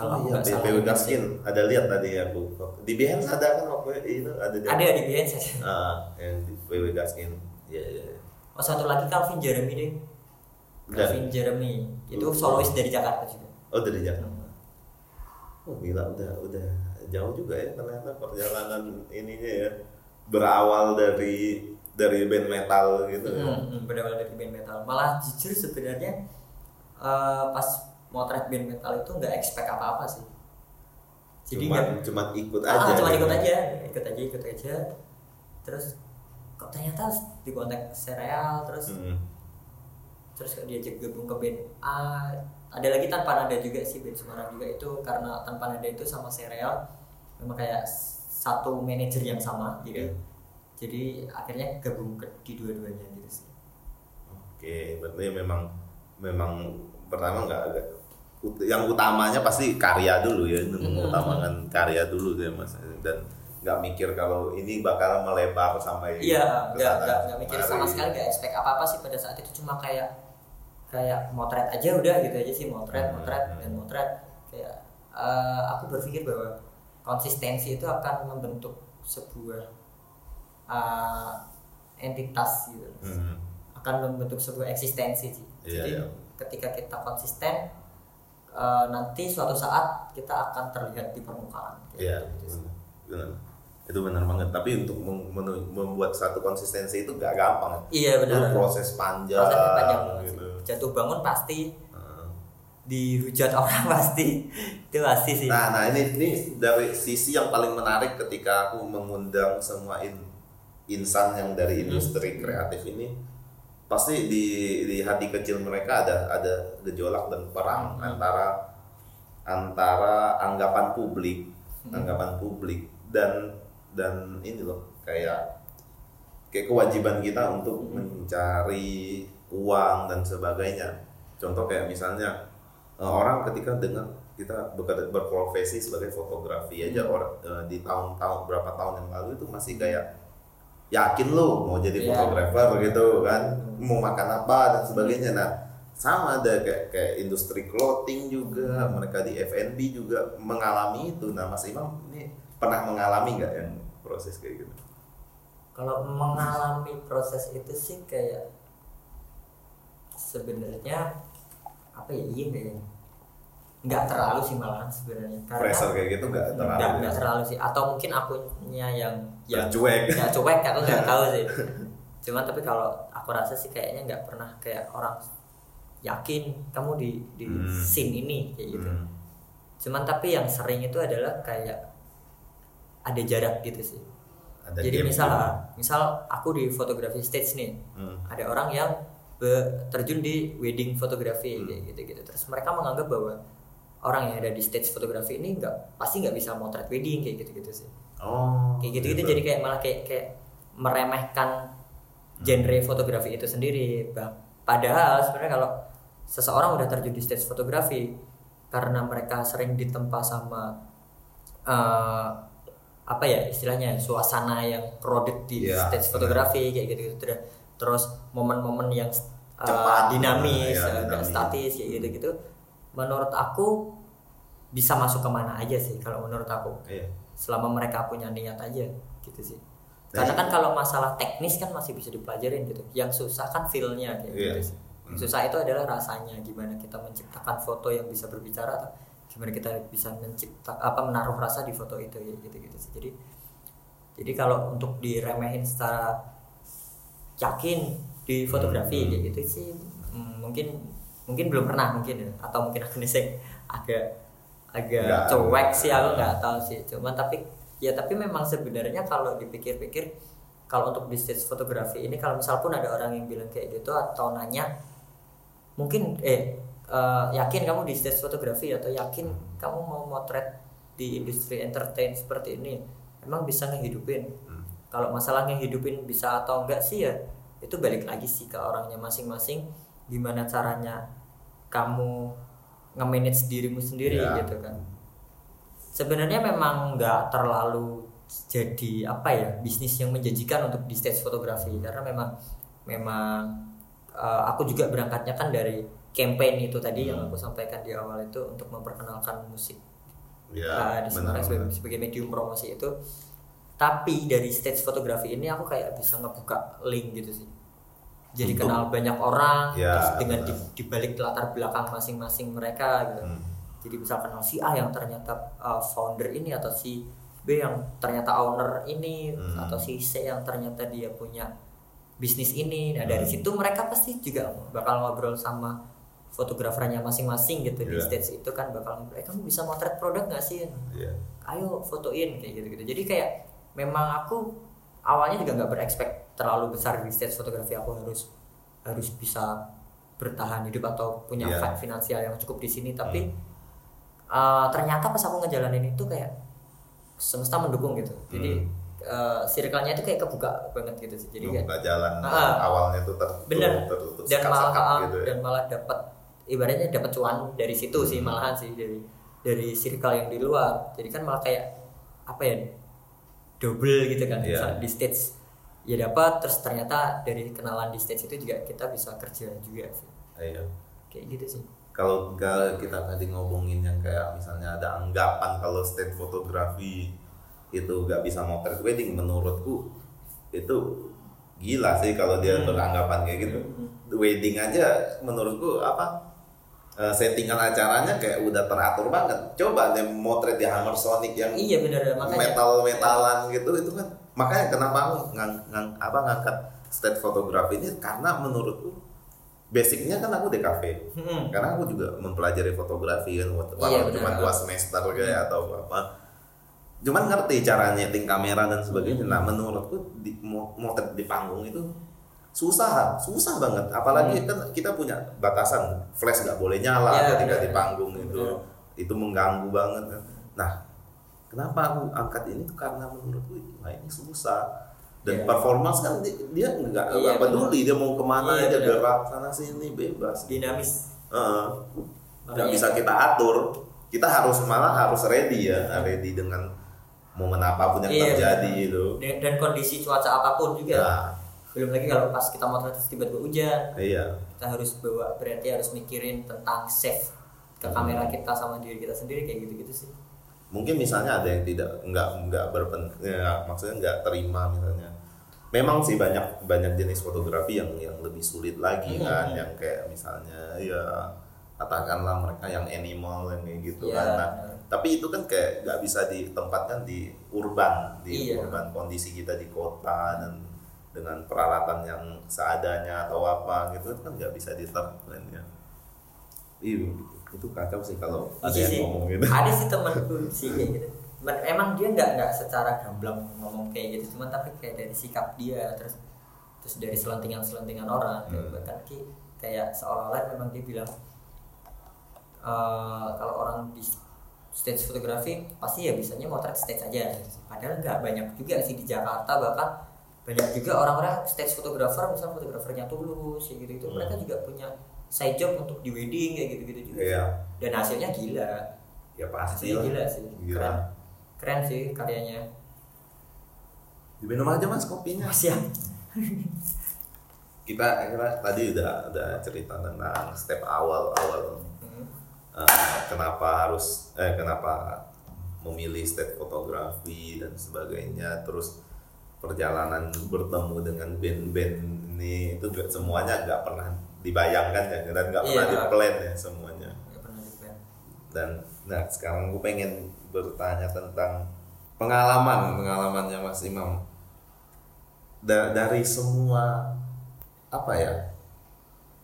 kalau aku iya, sih. Gaskin ada lihat tadi aku di Behance ada kan waktu itu ada di ada di Behance aja ah yang di PW Gaskin iya iya iya. oh satu lagi Calvin Jeremy deh Dan- Calvin Jeremy itu Oh. solois dari Jakarta juga oh dari Jakarta oh gila udah udah jauh juga ya ternyata perjalanan ininya ya berawal dari dari band metal gitu ya. Hmm, hmm, berawal dari band metal. Malah jujur sebenarnya eh, pas motret band metal itu nggak expect apa-apa sih. Jadi cuman nggak cuman ikut ah, aja cuma gitu. ikut aja, ikut aja, ikut aja. Terus kok ternyata di kontak serial terus Hmm. terus diajak gabung ke band A ada lagi tanpa nada juga sih band Semarang juga itu karena tanpa nada itu sama serial memang kayak satu manajer yang sama gitu Iya. jadi akhirnya gabung ke di dua-duanya gitu sih Oke, berarti memang memang pertama nggak agak yang utamanya pasti karya dulu ya, itu Hmm. mengutamakan karya dulu ya mas dan nggak mikir kalau ini bakal melebar sampai iya nggak nggak mikir sama sekali nggak expect apa apa sih pada saat itu cuma kayak kayak motret aja udah gitu aja sih motret Hmm, motret hmm. dan motret kayak eh, aku berpikir bahwa konsistensi itu akan membentuk sebuah eh, entitas gitu Hmm. akan membentuk sebuah eksistensi sih. Iya, Jadi iya. ketika kita konsisten eh, nanti suatu saat kita akan terlihat di permukaan. Iya, gitu benar. itu benar banget. Tapi untuk membuat satu konsistensi itu gak gampang iya itu benar. proses panjang, prosesnya panjang gitu. Jatuh bangun pasti dihujat orang pasti. Itu pasti sih. Nah, nah ini ini dari sisi yang paling menarik ketika aku mengundang semua in- insan yang dari industri kreatif ini pasti di di hati kecil mereka ada ada gejolak dan perang antara antara anggapan publik anggapan publik dan dan ini loh kayak kayak kewajiban kita untuk mencari uang dan sebagainya. Contoh kayak misalnya eh, orang ketika dengar kita bekerja berprofesi sebagai fotografi aja orang eh, di tahun-tahun berapa tahun yang lalu itu masih kayak yakin lu mau jadi Iya. fotografer gitu kan mau makan apa dan sebagainya. Nah sama ada kayak kayak industri clothing juga mereka di F&B juga mengalami itu. Nah Mas Imam ini pernah mengalami nggak yang proses kayak gitu? Kalau mengalami proses itu sih kayak sebenarnya apa ya iya ya nggak terlalu sih malahan sebenarnya. Karena pressure kayak gitu nggak terlalu nggak ya? terlalu sih. Atau mungkin akunya yang yang cuek nggak cuek aku nggak tahu sih cuman tapi kalau aku rasa sih kayaknya nggak pernah kayak orang yakin kamu di di Hmm. scene ini kayak gitu Hmm. cuman tapi yang sering itu adalah kayak ada jarak gitu sih Ada jadi misal gitu. misal aku di fotografi stage nih Hmm. ada orang yang terjun di wedding fotografi Hmm. kayak gitu gitu terus mereka menganggap bahwa orang yang ada di stage fotografi ini nggak pasti nggak bisa motret wedding kayak gitu gitu sih oh kayak gitu gitu. jadi kayak malah kayak kayak meremehkan genre fotografi itu sendiri Bah- padahal sebenarnya kalau seseorang udah terjun di stage fotografi karena mereka sering ditempa sama eh, apa ya istilahnya suasana yang crowded di Iya, stage fotografi kayak gitu gitu terus momen-momen yang eh, Cepat, dinamis ya, eh, nggak dinamis. statis kayak gitu gitu menurut aku bisa masuk ke mana aja sih kalau menurut aku. Iya selama mereka punya niat aja gitu sih. Nah, karena kan kalau masalah teknis kan masih bisa dipelajarin gitu. Yang susah kan feelnya kayak Iya. gitu sih. Yang susah itu adalah rasanya gimana kita menciptakan foto yang bisa berbicara atau gimana kita bisa mencipta apa menaruh rasa di foto itu ya gitu gitu sih. Jadi jadi kalau untuk diremehin secara yakin di fotografi Hmm. gitu sih mm, mungkin mungkin belum pernah mungkin ya. Atau mungkin aku niseng agak agak Nggak. cuek sih aku nggak tahu sih cuman tapi ya tapi memang sebenarnya kalau dipikir-pikir kalau untuk bisnis fotografi ini kalau misal pun ada orang yang bilang kayak gitu atau nanya mungkin eh eh, yakin kamu di stage fotografi atau yakin kamu mau motret di industri entertain seperti ini emang bisa ngehidupin Hmm. kalau masalah ngehidupin bisa atau enggak sih ya itu balik lagi sih ke orangnya masing-masing gimana caranya kamu nge-manage dirimu sendiri Ya. gitu kan sebenarnya memang nggak terlalu jadi apa ya bisnis yang menjanjikan untuk di stage fotografi karena memang memang uh, aku juga berangkatnya kan dari campaign itu tadi yang Hmm. aku sampaikan di awal itu untuk memperkenalkan musik ya uh, di benar sebagai, benar. sebagai medium promosi itu tapi dari stage fotografi ini aku kayak bisa ngebuka link gitu sih jadi Untuk- kenal banyak orang Ya, terus dengan di, benar. di balik latar belakang masing-masing mereka gitu Hmm. jadi bisa kenal si A yang ternyata uh, founder ini atau si B yang ternyata owner ini Hmm. atau si C yang ternyata dia punya bisnis ini nah dari Hmm. situ mereka pasti juga bakal ngobrol sama fotografernya masing-masing gitu di Iya. stage itu kan bakal ngobrol eh kamu bisa motret produk nggak sih Iya. ayo fotoin kayak gitu gitu jadi kayak memang aku awalnya juga nggak berekspek terlalu besar di stage fotografi aku harus harus bisa bertahan hidup atau punya fi- finansial yang cukup di sini tapi Hmm. uh, ternyata pas aku ngejalanin itu kayak semesta mendukung gitu jadi Hmm. uh, circle-nya itu kayak kebuka banget gitu sih jadi kayak Membuka jalan Ah. awalnya tuh tertutup bener tertutup dan malah ah, gitu ya. dan malah dapat ibaratnya dapat cuan dari situ sih Hmm. malahan sih dari dari circle yang di luar jadi kan malah kayak apa ya double gitu kan. Misal di stage ya dapat terus ternyata dari kenalan di stage itu juga kita bisa kerja juga sih Iya. kayak gitu sih kalau kalau kita tadi ngomongin yang kayak misalnya ada anggapan kalau state fotografi itu gak bisa motret wedding menurutku itu gila sih kalau dia Hmm. beranggapan kayak gitu wedding aja menurutku apa settingan acaranya kayak udah teratur banget. Coba deh motret di Hammer Sonic yang iya benar makanya. metal metalan gitu itu kan makanya kenapa aku ngang, ngang, apa ngangkat state fotografi ini? Karena menurutku basicnya kan aku DKV Hmm. karena aku juga mempelajari fotografi kan walaupun Iya, cuma dua semester kayak atau apa. Cuman ngerti cara nyeting kamera dan sebagainya. Nah menurutku di, mo- motret di panggung itu susah susah banget. Apalagi kan kita punya batasan. Flash nggak boleh nyala Hmm. Iya, ketika benar. di panggung itu. Benar. itu mengganggu banget kan. nah kenapa aku angkat ini? Tuh karena menurutku wah ini susah. Dan Iya. performance kan di- dia nggak Iya, nggak peduli dia mau ke mana Iya, aja benar. gerak sana sini bebas. Dinamis. Heeh. nggak Makanya- bisa kita atur. Kita harus malah harus ready ya. Ready dengan momen apa pun yang Iya, terjadi itu. Dan, dan kondisi cuaca apa pun juga. Nah belum lagi kalau pas kita mau terus tiba-tiba hujan iya kita harus bawa berarti harus mikirin tentang save ke Hmm. kamera kita sama diri kita sendiri kayak gitu-gitu sih mungkin misalnya ada yang tidak nggak nggak berpen ya, maksudnya nggak terima misalnya memang sih banyak banyak jenis fotografi yang yang lebih sulit lagi Hmm. kan yang kayak misalnya ya katakanlah mereka yang animal yang kayak gitu Iya, kan Nah, tapi itu kan kayak nggak bisa ditempatkan di urban di Iya. urban kondisi kita di kota dan dengan peralatan yang seadanya atau apa gitu kan nggak bisa diterapkan ya iya itu kacau sih kalau ada yang sih. ngomong gitu ada sih temanku sih kayak gitu Men- emang dia nggak nggak secara gamblang ngomong kayak gitu cuman tapi kayak dari sikap dia terus terus dari selentingan selentingan orang Hmm. bahkan ki- kayak seolah-olah memang dia bilang eh, kalau orang di stage fotografi pasti ya bisanya motret stage aja padahal nggak banyak juga sih di Jakarta bahkan banyak juga orang-orang stage fotografer misalnya fotografernya tulus kayak gitu gitu Hmm. mereka juga punya side job untuk di wedding kayak gitu gitu juga Iya. dan hasilnya gila. Ya pasti lah. gila sih. Gila. keren. Keren sih karyanya. Diminum aja mas kopinya. Mas ya. Kita kita tadi udah udah cerita tentang step awal awal. Hmm. eh, kenapa harus eh kenapa memilih state fotografi dan sebagainya. Terus perjalanan bertemu dengan band-band ini itu gak, semuanya nggak pernah dibayangkan ya dan nggak pernah Iya. di plan ya semuanya Nggak pernah di plan. dan nah sekarang gue pengen bertanya tentang pengalaman pengalamannya Mas Imam Da- dari semua apa ya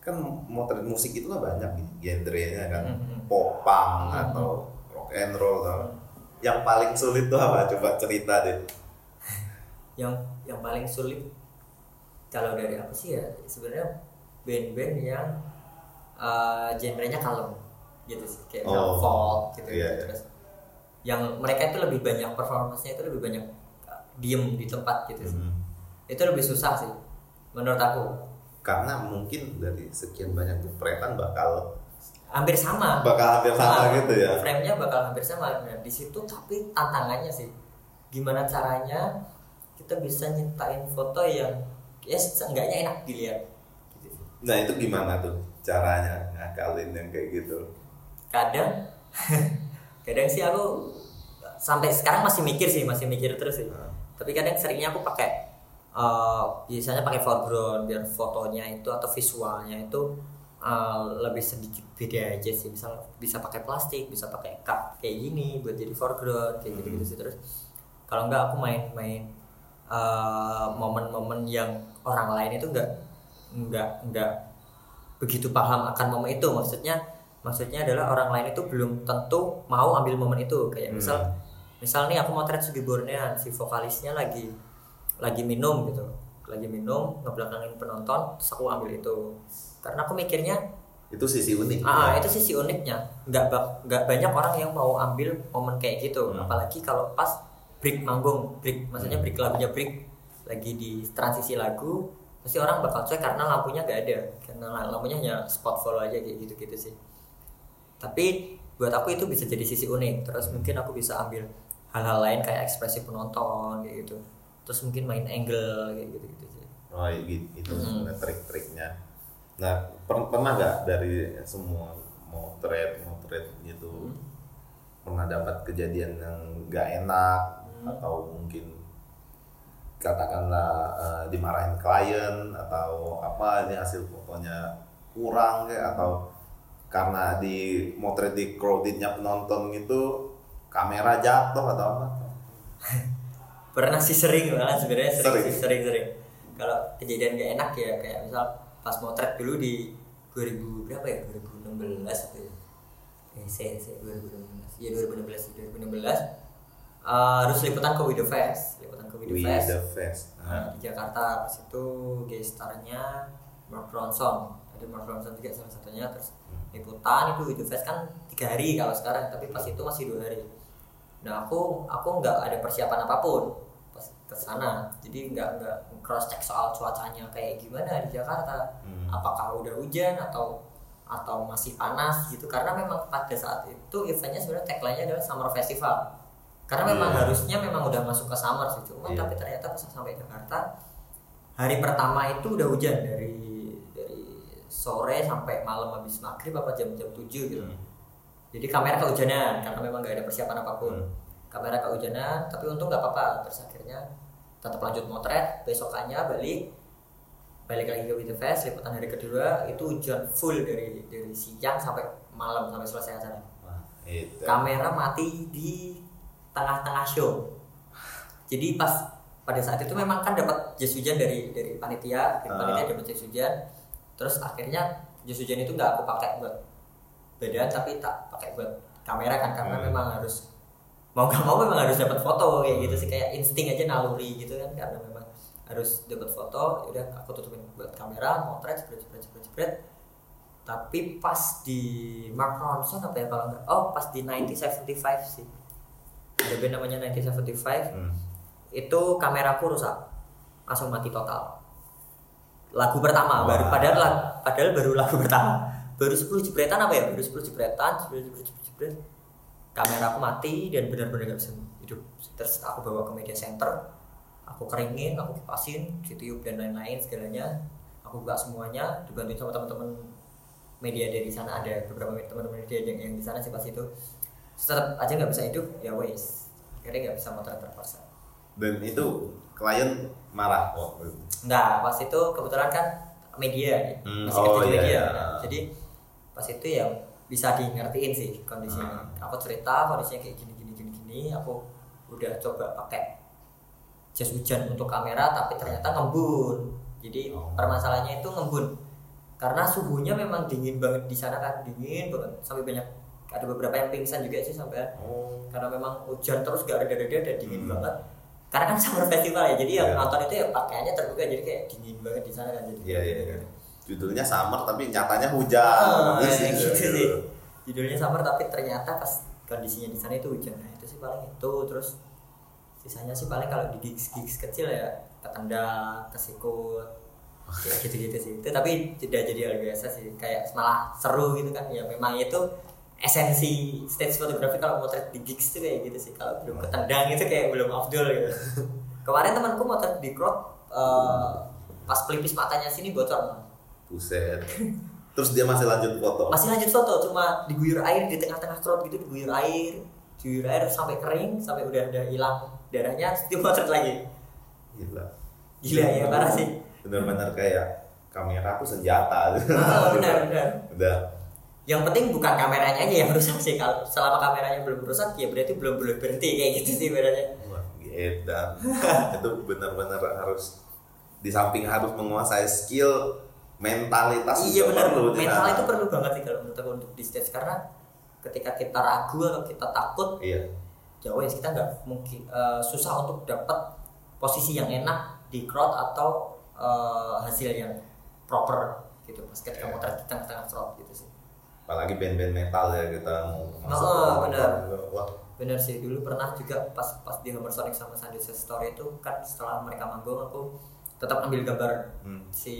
kan motret musik itu kan banyak nih genrenya kan Mhm. pop punk Mhm. atau rock and roll atau yang paling sulit tuh apa coba cerita deh yang yang paling sulit. Kalau dari apa sih ya sebenarnya band-band yang uh, genrenya kalem gitu sih. Kayak Oh, folk gitu, iya, iya. terus yang mereka itu lebih banyak performance-nya itu lebih banyak uh, diem di tempat gitu sih. Mhm. itu lebih susah sih menurut aku. Karena mungkin dari sekian banyak jepretan bakal hampir sama. Bakal hampir sama gitu ya? frame-nya bakal hampir sama. Nah di situ tapi tantangannya sih. Gimana caranya kita bisa nyiptain foto yang ya seenggaknya enak dilihat. Gitu nah itu gimana tuh caranya ngakalin yang kayak gitu? Kadang kadang sih aku sampai sekarang masih mikir sih masih mikir terus sih. Nah. tapi kadang seringnya aku pakai eh, biasanya pakai foreground biar fotonya itu atau visualnya itu eh, lebih sedikit beda aja sih. Misal bisa pakai plastik bisa pakai cup kayak gini buat jadi foreground kayak gitu gitu sih terus. Kalau enggak aku main-main eh, momen-momen yang orang lain itu enggak enggak enggak begitu paham akan momen itu maksudnya maksudnya adalah orang lain itu belum tentu mau ambil momen itu kayak misal Hmm. misal nih aku motret Sugi Bornean si vokalisnya lagi lagi minum gitu lagi minum ngebelakangin penonton terus aku ambil itu karena aku mikirnya itu sisi unik ah ya. itu sisi uniknya nggak nggak banyak orang yang mau ambil momen kayak gitu Hmm. apalagi kalau pas break manggung break maksudnya Hmm. break lagunya break lagi di transisi lagu pasti orang bakal cuek karena lampunya nggak ada karena lampunya hanya spot follow aja kayak gitu gitu sih tapi buat aku itu bisa jadi sisi unik terus mungkin aku bisa ambil hal-hal lain kayak ekspresi penonton kayak gitu terus mungkin main angle kayak gitu gitu sih oh gitu itu Hmm. trik-triknya nah per- pernah nggak dari semua motret motret gitu Hmm. pernah dapat kejadian yang nggak enak. Atau mungkin katakanlah eh, dimarahin klien atau apa ini hasil fotonya kurang kayak atau karena di motret di crowdednya penonton gitu kamera jatuh atau apa? Pernah sih sering malah sebenarnya sering Sering. sih, sering sering. Kalau kejadian gak enak ya kayak misal pas motret dulu di 2000 berapa ya? 2016 atau ya. Eh saya saya 2016 ya 2016 2016 eh, harus liputan ke Widow Fest liputan ke Widow Fest. Fest. Nah, di Jakarta pas itu gestarnya Mark Ronson. Ada Mark Ronson juga salah satunya terus liputan itu Widow Fest kan tiga hari kalau sekarang tapi pas itu masih dua hari. Nah aku aku nggak ada persiapan apa pun pas ke sana. Jadi nggak nggak cross check soal cuacanya kayak gimana di Jakarta. Hmm. apakah udah hujan atau atau masih panas gitu. Karena memang pada saat itu eventnya sebenarnya tagline-nya adalah summer festival karena memang Iya. harusnya memang udah masuk ke summer sih cuma Iya. tapi ternyata pas sampai Jakarta hari pertama itu udah hujan dari dari sore sampai malam habis maghrib apa jam-jam 7 gitu Hmm. jadi kamera kehujanan karena memang gak ada persiapan apa pun Hmm. kamera kehujanan tapi untung nggak apa-apa terus akhirnya tetap lanjut motret besokannya balik balik lagi ke the Fest liputan hari kedua itu hujan full dari dari siang sampai malam sampai selesai acara Wah, itu kamera mati di tengah-tengah show. Jadi pas pada saat itu memang kan dapat jas hujan dari dari panitia dari Ah. panitia dapat jas hujan. Terus akhirnya jas hujan itu nggak aku pakai buat badan tapi tak pakai buat kamera kan karena Hmm. memang harus mau nggak mau memang harus dapat foto kayak gitu sih. Kayak insting aja naluri gitu kan karena memang harus dapat foto. Ya udah aku tutupin buat kamera motret jepret jepret jepret jepret tapi pas di Mark Ronson apa ya kalau nggak oh pas di 1975 sih ada band namanya 1975 Hmm. itu kameraku rusak. Langsung mati total. Lagu pertama Wah. baru padahal lag- padahal baru lagu pertama. Baru 10 jepretan apa ya? Baru 10 jepretan jepret jepret jepret, jepret. kameraku mati dan benar-benar gak bisa hidup. Terus aku bawa ke media center. Aku keringin aku kipasin ditiup dan lain-lain segalanya. Aku buka semuanya dibantuin sama teman-teman media dari sana. Ada beberapa teman-teman media yang, yang di sana sih pas itu tetap aja nggak bisa hidup ya wes akhirnya nggak bisa motret terpaksa dan itu klien marah kok Enggak, pas itu kebetulan kan media ya. Hmm, masih oh, kerja iya, media. iya. Jadi pas itu ya bisa di ngertiin sih kondisinya. Hmm. Aku cerita kondisinya kayak gini gini gini gini, aku udah coba pakai jas hujan untuk kamera tapi ternyata ngembun. Jadi Oh. permasalahannya itu ngembun. Karena suhunya memang dingin banget di sana kan, dingin banget sampai banyak ada beberapa yang pingsan juga sih sampai. Oh. Karena memang hujan terus gak reda-reda dan dingin Hmm. banget. Karena kan summer festival ya jadi yang Iya. nonton itu ya pakaiannya terbuka jadi kayak dingin banget di sana kan jadi. Iya iya iya. Judulnya summer tapi nyatanya hujan. Ya, sih. gitu. sih. Judulnya summer tapi ternyata pas kondisinya di sana itu hujan. Nah itu sih paling itu. Terus sisanya sih paling kalau di gigs gigs kecil ya ketendang kesikut gitu-gitu sih. Itu tapi tidak jadi hal biasa sih. Kayak malah seru gitu kan. Ya memang itu esensi stage fotografi kalau motret di gigs itu kayak gitu sih. Kalau belum ketendang itu kayak belum afdol gitu. Kemarin temanku motret di crowd eh, pas pelipis matanya sini bocor buset. Terus dia masih lanjut foto? Masih lanjut foto cuma diguyur air di tengah-tengah crowd gitu diguyur air diguyur air sampai kering sampai udah udah hilang darahnya terus dia motret lagi. Gila. Gila ya parah sih. Benar-benar kayak kamera aku senjata. Ah, benar benar. Udah yang penting bukan kameranya aja yang rusak sih. Kalau selama kameranya belum rusak ya berarti belum boleh berhenti kayak gitu sih berarti edan itu benar-benar harus di samping harus menguasai skill mentalitas iya benar. perlu mental itu perlu banget sih kalau menurut aku untuk di stage. Karena ketika kita ragu atau kita takut iya. jauh ya kita nggak mungkin eh, susah untuk dapat posisi yang enak di crowd atau eh, hasil yang proper gitu. Pas ketika Iya. motret di tengah-tengah crowd gitu sih apalagi band-band metal ya kita mau masuk Oh, benar. wah. Bener sih dulu pernah juga pas pas di Homer Sonic sama Sandy Story itu kan setelah mereka manggung aku tetap ambil gambar Hmm. si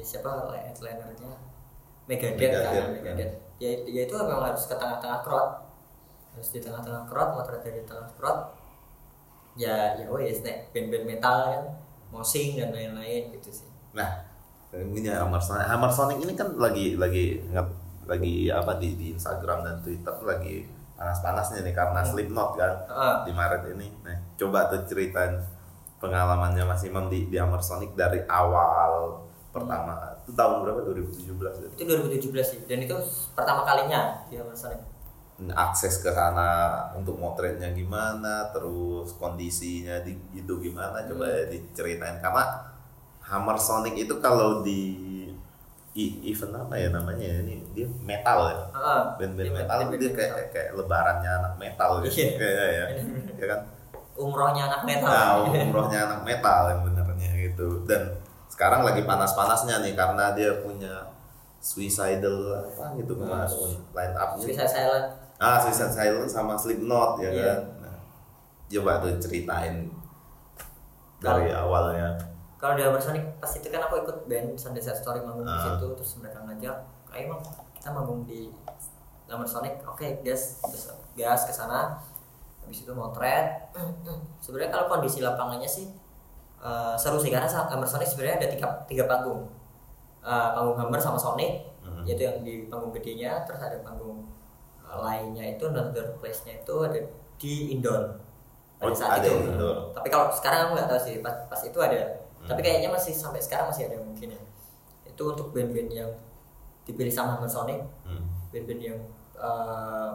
siapa headlinernya Megadeth Megadeth, kan Megadeth. Ya, ya itu memang harus ke tengah-tengah crowd. Harus di tengah-tengah crowd motret dari tengah crowd. Ya ya wes nek band-band metal kan mosing dan lain-lain gitu sih. Nah, ini ya Hammer Sonic. Hammer Sonic ini kan lagi lagi nge- lagi apa di, di Instagram dan Twitter lagi panas-panasnya nih karena Slipknot kan Heeh. di Maret ini. Nah, coba tuh ceritain pengalamannya Mas Imam di, di Hammer Sonic dari awal pertama itu tahun berapa 2017 ya? itu 2017 sih dan itu pertama kalinya di Hammer Sonic akses ke sana untuk motretnya gimana terus kondisinya di itu gimana coba Hmm. diceritain karena Hammer Sonic itu kalau di event apa ya namanya ya? ini dia metal ya. Band-band Dia metal band-band dia metal. kayak kayak lebarannya anak metal gitu. Iya. kayak ya ya. Kan? Umrohnya anak metal. nah umrohnya anak metal yang benernya gitu. Dan sekarang lagi panas-panasnya nih karena dia punya suicidal apa gitu kemarin line up Suicide Silent. Ah Suicide Silence sama Slipknot ya Iya. kan? Nah, coba tuh ceritain dari awalnya kalau di Sonic pas itu kan aku ikut band Sunday Side Story manggung di Ah. situ terus mereka ngajak ayo emang kita manggung di Hammer Sonic oke gas terus gas ke sana habis itu motret sebenarnya kalau kondisi lapangannya sih eh, seru sih karena Hammer Sonic sebenarnya ada tiga, tiga panggung Eh, panggung Hammer sama Sonic Mhm. yaitu yang di panggung gedenya terus ada panggung eh, lainnya itu another place-nya itu ada di indoor pada Oh, saat ada itu indoor. tapi kalau sekarang aku nggak tahu sih pas, pas itu ada Hmm. tapi kayaknya masih sampai sekarang masih ada mungkin ya itu untuk band-band yang dipilih sama Hammer Sonic Hmm. band-band yang eh,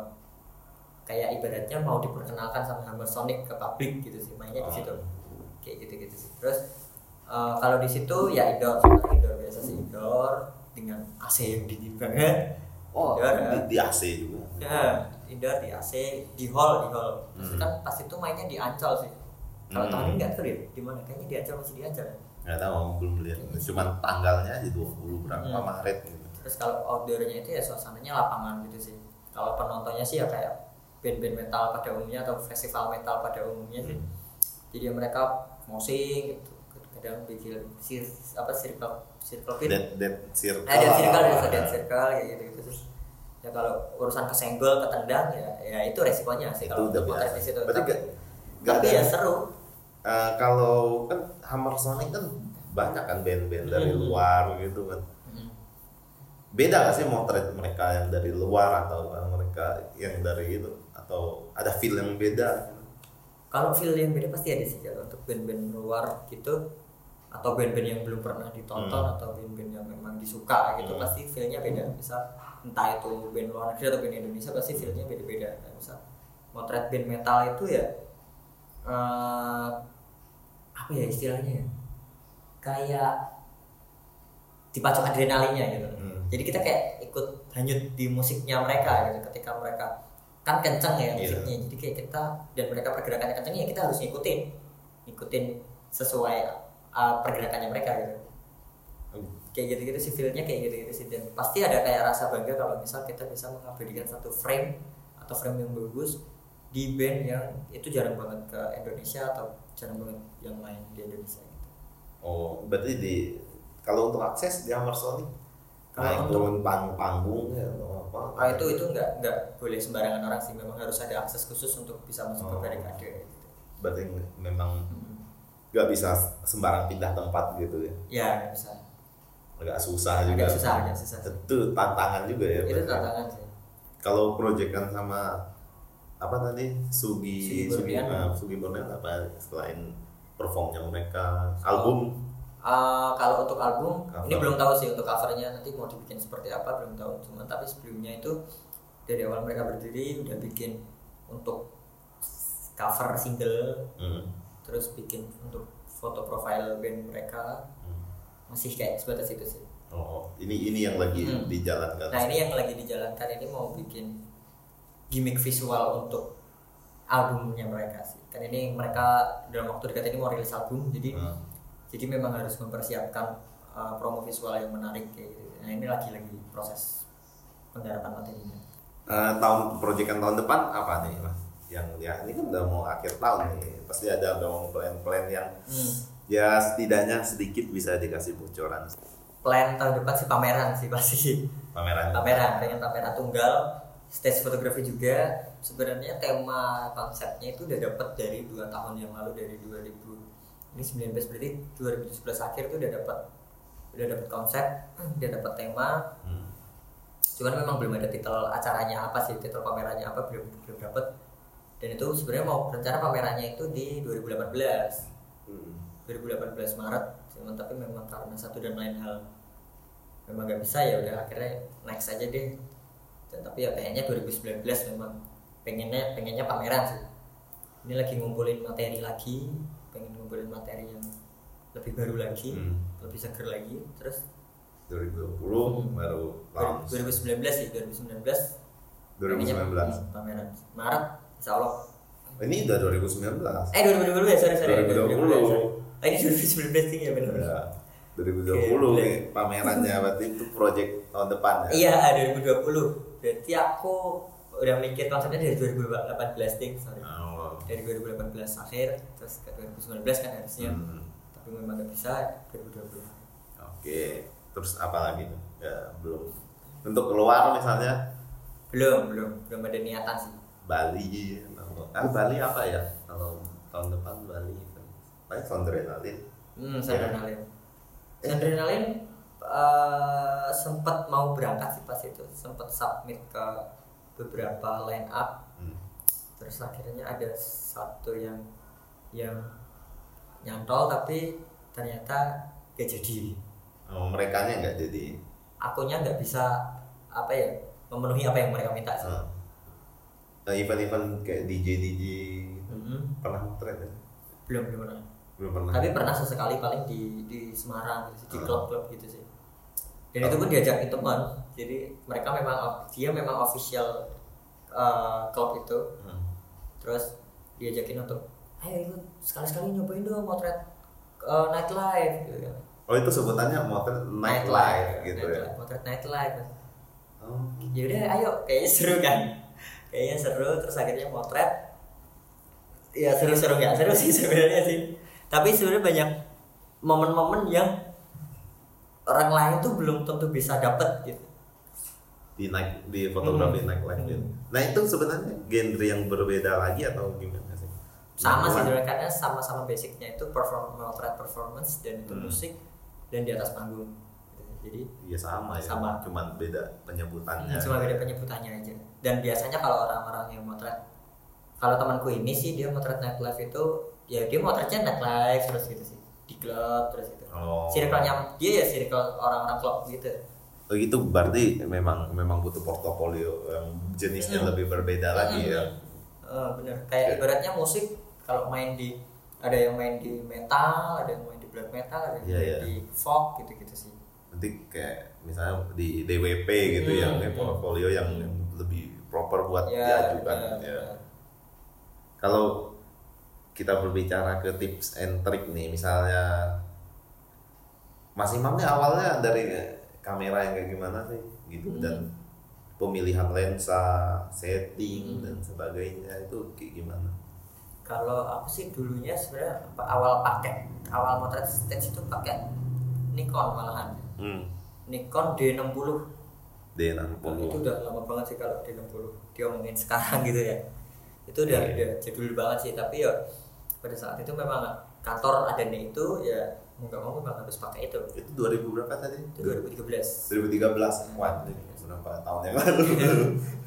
kayak ibaratnya mau diperkenalkan sama Hammer Sonic ke publik gitu sih mainnya di Oh. situ kayak gitu gitu sih terus eh, kalau di situ ya indoor indoor biasa sih indoor dengan AC yang dingin banget oh Indoor, di, ya. di AC juga ya indoor di AC di hall di hall terus Hmm. kan pas itu mainnya di Ancol sih kalau Hmm. tahun ini nggak tahu di mana kayaknya di Ancol masih di Ancol ya. nggak tahu belum lihat cuman tanggalnya aja 20 berapa Hmm. Maret gitu. Terus kalau outdoornya itu ya suasananya lapangan gitu sih. Kalau penontonnya sih ya kayak band-band metal pada umumnya atau festival metal pada umumnya sih. Hmm. jadi ya mereka mosing gitu. Kadang bikin sir apa circle circle pit dead dead circle nah, dead circle ya dead circle kayak gitu gitu sih. Ya kalau urusan kesenggol ketendang ya ya itu resikonya sih itu kalau udah biasa. di situ. Berarti tapi, gak, gak tapi ada ya seru Eh, kalau kan Hammer Sonic kan banyak kan band-band dari Hmm. luar gitu kan beda gak sih motret mereka yang dari luar atau mereka yang dari itu atau ada feel yang beda kalau feel yang beda pasti ada sih kalau untuk band-band luar gitu atau band-band yang belum pernah ditonton Hmm. atau band-band yang memang disuka gitu Hmm. pasti feelnya beda misal entah itu band luar negeri atau band Indonesia pasti feelnya beda-beda misal motret band metal itu ya eh, apa ya istilahnya ya? Kayak dipacu adrenalinnya gitu. Hmm. jadi kita kayak ikut hanyut di musiknya mereka gitu ketika mereka kan kenceng ya Iya. musiknya. Jadi kayak kita dan mereka pergerakannya kenceng ya kita harus ngikutin. Ngikutin sesuai uh, pergerakannya mereka gitu. Kayak gitu-gitu sih feelnya kayak gitu-gitu sih. Dan pasti ada kayak rasa bangga kalau misal kita bisa mengabadikan satu frame atau frame yang bagus di band yang itu jarang banget ke Indonesia atau jarang banget yang lain di Indonesia gitu. oh berarti di kalau untuk akses di Hammer Sonic Kalau turun panggung panggung ya atau apa Ah itu itu nggak nggak boleh sembarangan orang sih memang harus ada akses khusus untuk bisa masuk Oh. ke barikade gitu. berarti memang Hmm. nggak bisa sembarang pindah tempat gitu ya Ya nggak bisa. agak susah juga Agak susah, agak susah. itu tantangan juga ya Itu berarti. tantangan sih. kalau proyekan sama apa tadi Sugi Sugi Bornean. ah, Sugi Bornean apa selain performnya mereka album Ah, kalau untuk album Cover. ini belum tahu sih untuk covernya nanti mau dibikin seperti apa belum tahu cuman tapi sebelumnya itu dari awal mereka berdiri udah bikin untuk cover single hmm. terus bikin untuk foto profile band mereka Hmm. masih kayak sebatas itu sih oh ini ini yang lagi Hmm. dijalankan Nah ini yang lagi dijalankan ini mau bikin gimmick visual untuk albumnya mereka sih. Kan ini mereka dalam waktu dekat ini mau rilis album, jadi Hmm. jadi memang harus mempersiapkan uh, promo visual yang menarik kayak gitu. Nah ini lagi-lagi proses penggarapan materinya. Eh, tahun proyekan tahun depan apa nih mas yang ya ini kan udah mau akhir tahun nih pasti ada dong plan-plan yang Hmm. ya setidaknya sedikit bisa dikasih bocoran Plan tahun depan sih pameran sih pasti. pameran pameran pengen pameran tunggal stage fotografi juga. Sebenarnya tema konsepnya itu udah dapat dari dua tahun yang lalu dari 2000 ini 19 berarti 2017 akhir itu udah dapat udah dapat konsep udah dapat tema. Hmm. cuman memang belum ada titel acaranya apa sih titel pamerannya apa belum belum dapat dan itu sebenarnya mau rencana pamerannya itu di 2018 Hmm. 2018 Maret cuman tapi memang karena satu dan lain hal memang nggak bisa ya udah akhirnya next aja deh tapi ya kayaknya 2019 memang pengennya pengennya pameran sih ini lagi ngumpulin materi lagi pengen ngumpulin materi yang lebih baru lagi Hmm. lebih seger lagi terus 2020 baru launch 2019 sih 2019 pengennya 2019 pameran Maret Insya Allah ini udah 2019 eh 2020 ya sorry sorry 2020. Ah, ini 2019 sih ya benar ya 2020 Oke, nih pamerannya berarti itu project tahun depan ya Iya, 2020. Berarti aku udah mikir konsepnya dari 2018 ding, sorry. Oh. Dari 2018 akhir terus ke 2019 kan harusnya. Hmm. Tapi memang nggak bisa 2020. Oke, terus apa lagi tuh? Ya, belum. Untuk keluar misalnya Belum, belum, belum ada niatan sih. Bali ah Bali apa ya? Kalau tahun depan Bali paling Sondrenalin. Hmm, Ya. adrenalin. Adrenalin eh sempat mau berangkat sih pas itu, sempat submit ke beberapa line up Hmm. terus akhirnya ada satu yang yang nyantol tapi ternyata gak jadi Oh, mereka nya nggak jadi. akunya nggak bisa apa ya memenuhi apa yang mereka minta sih Hmm. Nah, event-event kayak DJ DJ Mhm. pernah motret ya? belum belum pernah Belum pernah. tapi pernah sesekali paling di di Semarang gitu di Hmm. klub-klub gitu sih dan itu pun diajakin teman jadi mereka memang dia memang official uh, klub itu. Hmm. terus diajakin untuk ayo ikut sekali-sekali nyobain dong motret uh, nightlife gitu kan. Oh itu sebutannya motret nightlife gitu ya. Nightlife, motret nightlife. Oh. ya udah ayo. Kayaknya seru kan? Kayaknya seru terus akhirnya motret. Ya seru-seru nggak seru sih sebenarnya sih. Tapi sebenarnya banyak momen-momen yang orang lain tuh belum tentu bisa dapet gitu di night di fotografi Hmm. nightlife Hmm. gitu. Nah itu sebenarnya genre yang berbeda lagi atau gimana sih? sama sih sebenarnya karena sama-sama basicnya itu perform motret performance dan itu Hmm. musik dan di atas panggung jadi Iya sama ya. Sama. Cuman beda penyebutannya. cuma beda penyebutannya aja dan biasanya kalau orang-orang yang motret kalau temanku ini sih dia motret nightlife itu ya dia motretnya nightlife terus gitu sih di klub terus gitu Oh. circle-nya dia ya circle orang-orang klub gitu Oh gitu berarti memang memang butuh portofolio yang jenisnya Hmm. lebih berbeda lagi ya. Eh, bener kayak Oke. ibaratnya musik kalau main di ada yang main di metal ada yang main di black metal ada yang Iya, main iya. di folk gitu-gitu sih Nanti kayak misalnya di DWP gitu Hmm, yang hmm. portofolio yang, lebih proper buat ya diajukan bener, ya. bener. Kalau kita berbicara ke tips and trick nih, misalnya Mas Imam nih awalnya dari kamera yang kayak gimana sih, gitu Hmm. dan pemilihan lensa, setting Hmm. dan sebagainya itu kayak gimana? kalau aku sih dulunya sebenarnya awal pakai awal motret stage itu pakai Nikon malahan Hmm. Nikon D60 D60. itu udah lama banget sih kalau D60 diomongin sekarang gitu ya itu udah Iya. udah jadul banget sih tapi ya pada saat itu memang kantor adanya itu ya mau nggak mau memang harus pakai itu Itu 2000 berapa tadi? itu 2013 2013. Wah, ini berapa tahun yang lalu?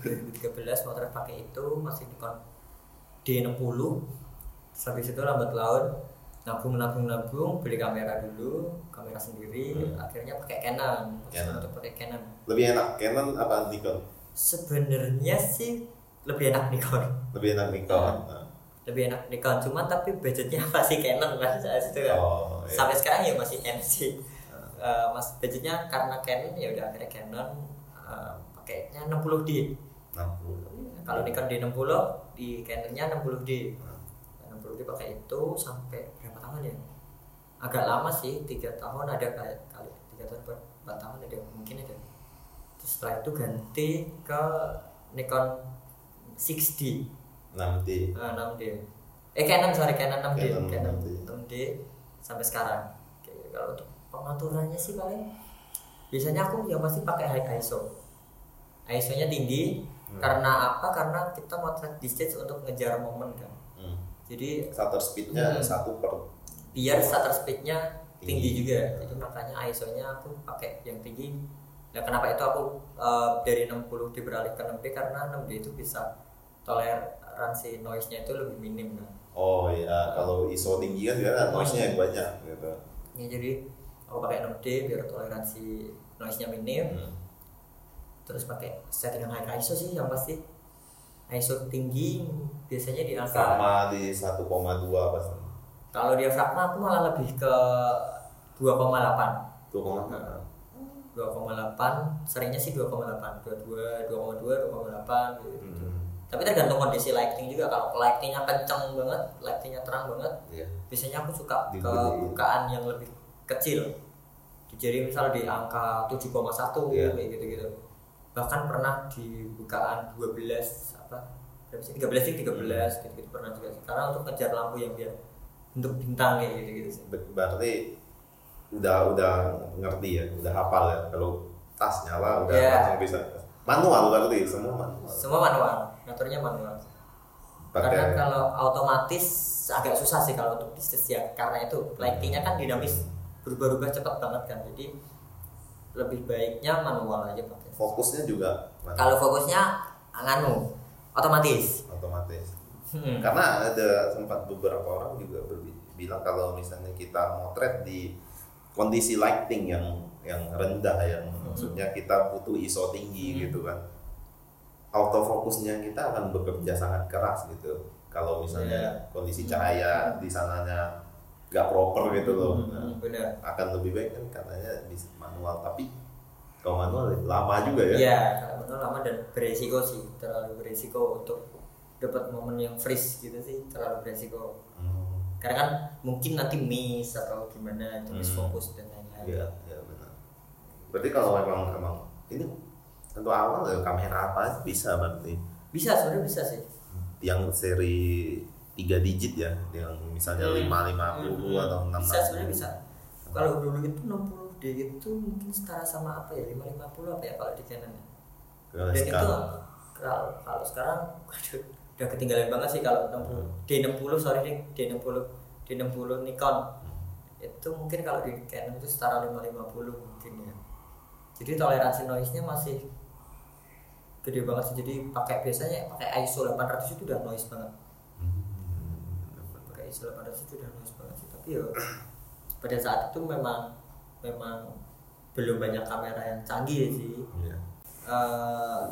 2013 motret pakai itu masih Nikon D60 Terus habis itu lambat laun nabung nabung nabung beli kamera dulu kamera sendiri Hmm. akhirnya pakai Canon Canon. untuk pakai Canon Lebih enak Canon apa Nikon? sebenarnya sih lebih enak Nikon Lebih enak Nikon. Nah. Lebih enak Nikon cuman tapi budgetnya masih Canon kan saat itu kan. Oh, iya. sampai sekarang ya masih Canon sih. Eh, mas budgetnya karena Canon ya udah akhirnya Canon eh, pakainya 60D 60. kalau Nikon D60 di Canonnya 60D 60D pakai itu sampai berapa tahun ya? Agak lama sih tiga tahun ada kayak kali tiga tahun empat tahun ada mungkin ada. Terus setelah itu ganti ke Nikon 6D 6D. eh, 6D eh Canon sorry Canon 6D Canon Canon 6D. 6D sampai sekarang Oke, kalau untuk pengaturannya sih paling biasanya aku yang pasti pakai high ISO ISO nya tinggi Hmm. karena apa karena kita motret di stage untuk ngejar momen kan Hmm. jadi Shutter speednya Hmm. satu per biar shutter speednya tinggi, Tinggi. juga jadi makanya ISO nya aku pakai yang tinggi nah kenapa itu aku eh, dari 60 di beralih ke 6D karena 6D itu bisa toleran toleransi noise-nya itu lebih minim kan oh ya kalau ISO tinggi kan sekarang noise-nya yang banyak gitu. Ya jadi aku pakai 6D biar toleransi noise-nya minim. Hmm. terus pakai settingan high ISO sih yang pasti. ISO tinggi biasanya di angka sama di 1,2 pas kalau diafragma aku malah lebih ke 2,8 tuh koma 2,8 seringnya sih 2,8 22 2,2 2,8 gitu. Hmm. Tapi tergantung kondisi lighting juga kalau lightingnya kenceng banget lightingnya terang banget Iya. biasanya aku suka ke Digedein. bukaan yang lebih kecil jadi misal di angka 7,1 Iya. kayak gitu gitu bahkan pernah di bukaan 12 apa berapa sih 13 sih 13 gitu gitu pernah juga karena untuk ngejar lampu yang biar untuk bintang kayak gitu gitu sih Ber- berarti udah udah ngerti ya udah hafal ya kalau tas nyala udah Iya. langsung bisa manual berarti semua manual. Semua manual. Ngaturnya manual. Karena pakai kalau otomatis agak susah sih kalau untuk bisnis ya karena itu lightingnya kan dinamis. Berubah-ubah cepat banget kan. Jadi lebih baiknya manual aja pakai. Fokusnya juga manual. kalau fokusnya nganu otomatis. Otomatis. Hmm. karena ada sempat beberapa orang juga bilang kalau misalnya kita motret di kondisi lighting yang yang rendah yang maksudnya kita butuh ISO tinggi Hmm. gitu kan. Autofokusnya kita akan bekerja sangat keras gitu. Kalau misalnya Iya. kondisi cahaya di sananya nggak proper gitu loh. Hmm, Nah, benar. Akan lebih baik kan katanya di manual. Tapi kalau manual lama juga ya. Iya, kalau manual lama dan beresiko sih. Terlalu beresiko untuk dapat momen yang freeze gitu sih. Terlalu beresiko. Hmm, karena kan mungkin nanti miss atau gimana itu miss Hmm. fokus dan lain-lain. Iya benar berarti kalau memang emang ini tentu awal ya kamera apa bisa berarti? Bisa sebenarnya bisa sih. Yang seri tiga digit ya yang misalnya Hmm. lima lima puluh Hmm. atau enam bisa sebenarnya bisa. Kalau dulu itu 60 D itu mungkin setara sama apa ya? 550 apa ya kalau di Canon dan itu sekarang. kalau kalau sekarang waduh, udah ketinggalan banget sih kalau 60 D60 sorry deh D60 D60 Nikon. Itu mungkin kalau di Canon itu setara 550 mungkin ya jadi toleransi noise nya masih gede banget sih. Jadi pakai biasanya pakai ISO 800 itu udah noise banget. Pakai ISO 800 itu udah noise banget sih. Tapi ya pada saat itu memang memang belum banyak kamera yang canggih sih. Iya. Eh,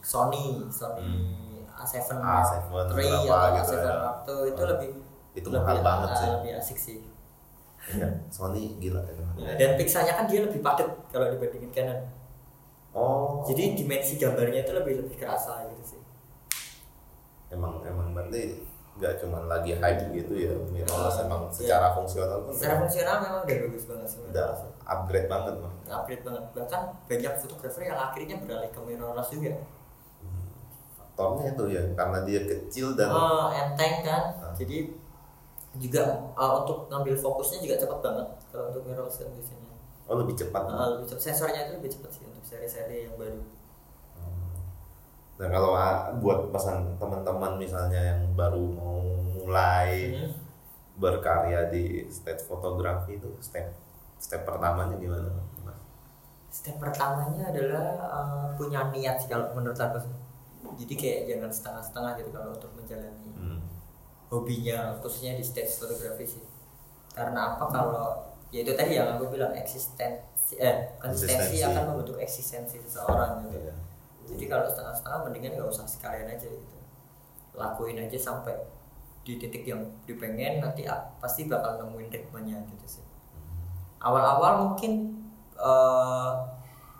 Sony Sony A7 A7 Mark berapa III atau gitu A7 ya. Itu Oh, lebih itu lebih, mahal banget sih. lebih asik sih Iya, Sony gila ya. Ya, dan pixelnya kan dia lebih padat kalau dibandingin Canon Oh. jadi dimensi gambarnya itu lebih lebih kerasa gitu sih emang emang berarti nggak cuma lagi hype gitu ya mirrorless Ah, emang iya. secara fungsional pun secara fungsional memang udah bagus banget sih udah upgrade banget mah. upgrade banget bahkan banyak fotografer yang akhirnya beralih ke mirrorless juga Faktornya itu ya karena dia kecil dan oh, enteng kan Ah. jadi juga uh, untuk ngambil fokusnya juga cepat banget kalau untuk mirrorless kan biasanya oh lebih cepat. Uh, lebih cepat sensornya itu lebih cepat sih untuk seri-seri yang baru Nah kalau ah, buat pesan teman-teman misalnya yang baru mau mulai Hmm. berkarya di stage fotografi itu step step pertamanya gimana mas? step pertamanya adalah uh, punya niat sih kalau menurut aku jadi kayak jangan setengah-setengah gitu kalau untuk menjalani Hmm. Hobinya khususnya di stage fotografi sih. Karena apa? Kalau ya itu tadi yang aku bilang eksistensi eh konsistensi akan membentuk eksistensi seseorang gitu. Iya. jadi kalau setengah-setengah mendingan nggak usah sekalian aja gitu. Lakuin aja sampai di titik yang dipengen nanti pasti bakal nemuin ritmenya gitu sih. Awal-awal mungkin eh,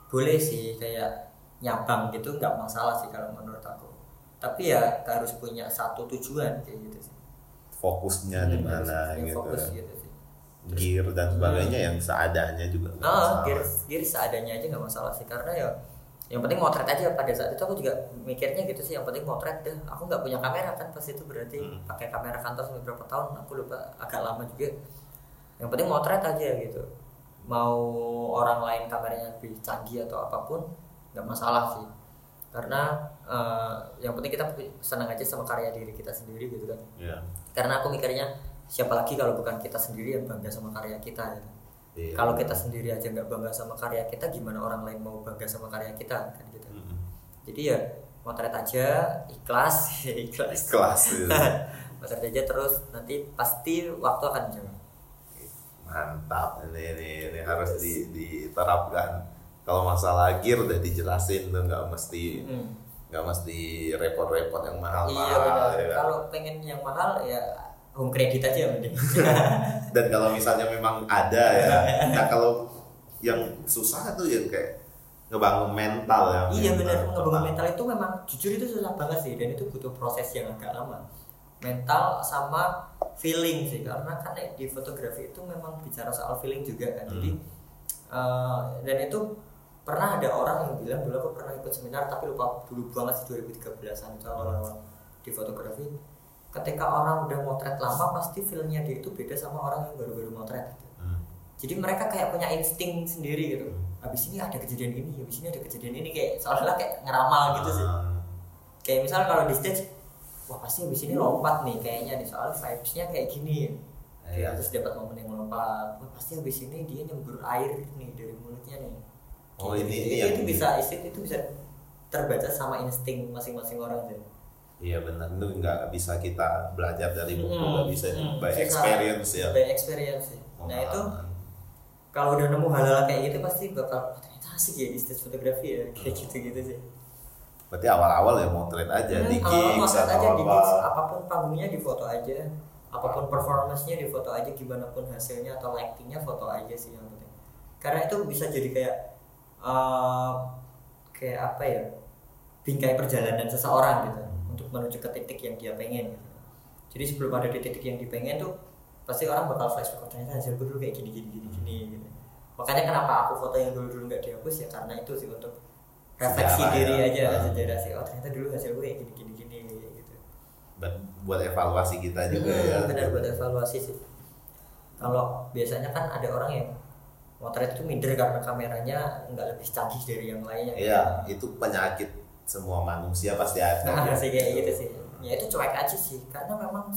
boleh sih kayak nyabang gitu nggak masalah sih kalau menurut aku. Tapi ya harus punya satu tujuan kayak gitu sih Fokusnya di Hmm, mana harus punya gitu. fokus ya. gitu sih Gear dan sebagainya yang seadanya juga. nggak ah masalah. gear gear seadanya aja nggak masalah sih karena ya yang penting motret aja pada saat itu aku juga mikirnya gitu sih yang penting motret deh aku nggak punya kamera kan pas itu berarti Hmm. pakai kamera kantor sampai berapa tahun aku lupa agak lama juga yang penting motret aja gitu mau orang lain kameranya lebih canggih atau apa pun nggak masalah sih karena eh, yang penting kita senang aja sama karya diri kita sendiri gitu kan Iya. Karena aku mikirnya siapa lagi kalau bukan kita sendiri yang bangga sama karya kita gitu. Iya. Kalau kita sendiri aja nggak bangga sama karya kita, gimana orang lain mau bangga sama karya kita kan gitu. Mm-mm. Jadi ya motret aja ikhlas ikhlas kelas gitu. motret aja terus nanti pasti waktu akan jauh mantap ini ini, ini harus di, diterapkan kalau masalah gear udah dijelasin tuh nggak mesti Hmm. Nggak mesti repot-repot yang mahal iya benar. ya kan? kalau pengen yang mahal ya home credit aja mending. Dan kalau misalnya memang ada ya. Nah kalau yang susah tuh yang kayak ngebangun mental ya iya benar. ngebangun mental itu memang jujur itu susah banget sih. Dan itu butuh proses yang agak lama. Mental sama feeling sih. Karena kan di fotografi itu memang bicara soal feeling juga kan. Jadi eh, dan itu pernah ada orang yang bilang dulu aku pernah ikut seminar tapi lupa dulu banget sih 2013an itu awal-awal di fotografi. Ketika orang udah motret lama pasti feelnya dia itu beda sama orang yang baru-baru motret gitu. Hmm. jadi mereka kayak punya insting sendiri gitu. Habis ini ada kejadian ini habis ini ada kejadian ini kayak seolah-olah kayak ngeramal gitu sih. Ah, kayak misal kalau di stage wah pasti habis ini lompat nih kayaknya nih soalnya vibesnya kayak gini. Iya. terus dapat momen yang melompat wah pasti habis ini dia nyembur air nih dari mulutnya nih Oh, Kayak ini- gitu. ini itu, yang itu di- bisa insting itu bisa terbaca sama insting masing-masing orang sih. Iya benar. Itu nggak bisa kita belajar dari buku Mm, nggak bisa mm, by experience ya. By experience sih. Nah itu kalau udah nemu hal-hal kayak gitu pasti bakal "Oh, ternyata asik ya di stage fotografi ya kayak Hmm. gitu-gitu sih. Berarti awal-awal ya motret aja Hmm, di gigs atau aja di apa? Gigs, apa pun panggungnya di foto aja. Apa pun performance-nya di foto aja gimana pun hasilnya atau lightingnya foto aja sih yang penting. Karena itu bisa jadi kayak eh, kayak apa ya bingkai perjalanan seseorang gitu untuk menuju ke titik yang dia pengen gitu. jadi sebelum ada di titik yang dipengen tuh pasti orang bakal flashback oh ternyata hasil gue dulu kayak gini gini gini gini gitu makanya kenapa aku foto yang dulu dulu nggak dihapus ya karena itu sih untuk refleksi Sejarah diri ya. aja Hmm. sejarah sih oh ternyata dulu hasil gue kayak gini gini gini gitu buat, buat evaluasi kita juga Hmm, ya benar buat evaluasi sih kalau biasanya kan ada orang yang motret itu minder karena kameranya nggak lebih canggih dari yang lainnya. Iya, itu penyakit semua manusia pasti ada. nah sih kayak gitu sih. Ya itu cuek aja sih karena memang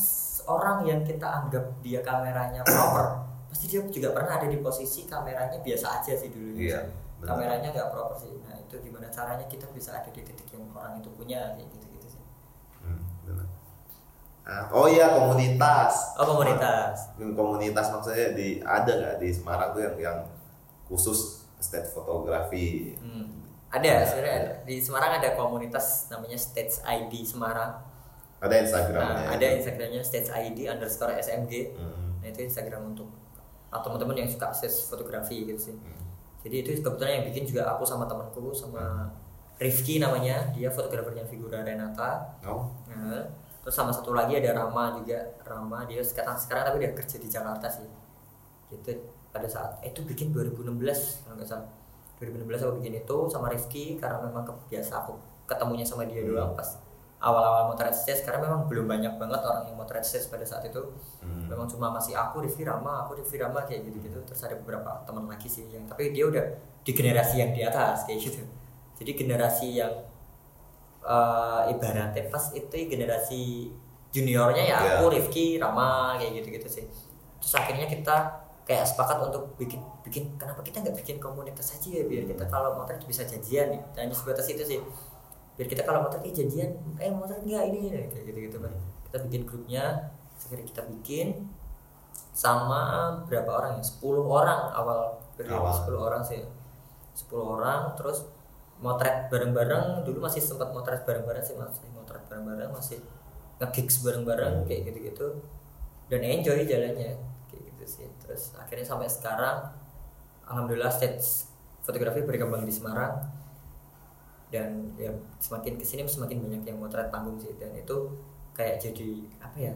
orang yang kita anggap dia kameranya proper pasti dia juga pernah ada di posisi kameranya biasa aja sih dulu. Iya, kameranya nggak proper sih. Nah itu gimana caranya kita bisa ada di titik yang orang itu punya kayak gitu gitu sih Hmm, benar. Ah, oh iya komunitas. oh komunitas Hmm, Komunitas maksudnya di ada nggak di Semarang tuh yang yang khusus state fotografi. Hmm. Ada, sebenarnya ada. di Semarang ada komunitas namanya Stage ID Semarang. Ada Instagramnya. Nah, ada Instagramnya Stage ID underscore SMG. Hmm. Nah itu Instagram untuk teman-teman yang suka akses fotografi gitu sih. Hmm. Jadi itu kebetulan yang bikin juga aku sama temanku sama Rifki namanya, dia fotografernya Figura Renata. Oh, Nah, terus sama satu lagi ada Rama juga, Rama dia sekarang sekarang tapi dia kerja di Jakarta sih. Gitu pada saat eh, itu bikin 2016 kalau nggak salah. 2016 aku bikin itu sama Rifki karena memang kebiasa aku ketemunya sama dia doang pas awal-awal motret stage. Karena memang belum banyak banget orang yang motret stage pada saat itu. Hmm. memang cuma masih aku Rifki Rama aku Rifki Rama kayak gitu-gitu. Terus ada beberapa teman lagi sih yang tapi dia udah di generasi yang di atas kayak gitu. Jadi generasi yang eh, ibaratnya pas itu generasi juniornya ya aku Rifki Rama kayak gitu-gitu sih. Terus akhirnya kita kayak sepakat untuk bikin bikin kenapa kita nggak bikin komunitas aja ya biar kita kalau motret bisa janjian nih hanya sebatas itu sih biar kita kalau motret eh janjian eh motret nggak ini? Kayak gitu gitu kan kita bikin grupnya akhirnya kita bikin sama berapa orang ya? 10 orang awal Awal. 10 orang sih. 10 orang terus motret bareng-bareng dulu masih sempat motret bareng-bareng sih masih motret bareng-bareng masih nge-gigs bareng-bareng kayak gitu-gitu. Dan enjoy jalannya kayak gitu sih. Terus akhirnya sampai sekarang alhamdulillah stage fotografi berkembang di Semarang. Dan ya semakin ke sini semakin banyak yang motret panggung sih. Dan itu kayak jadi apa ya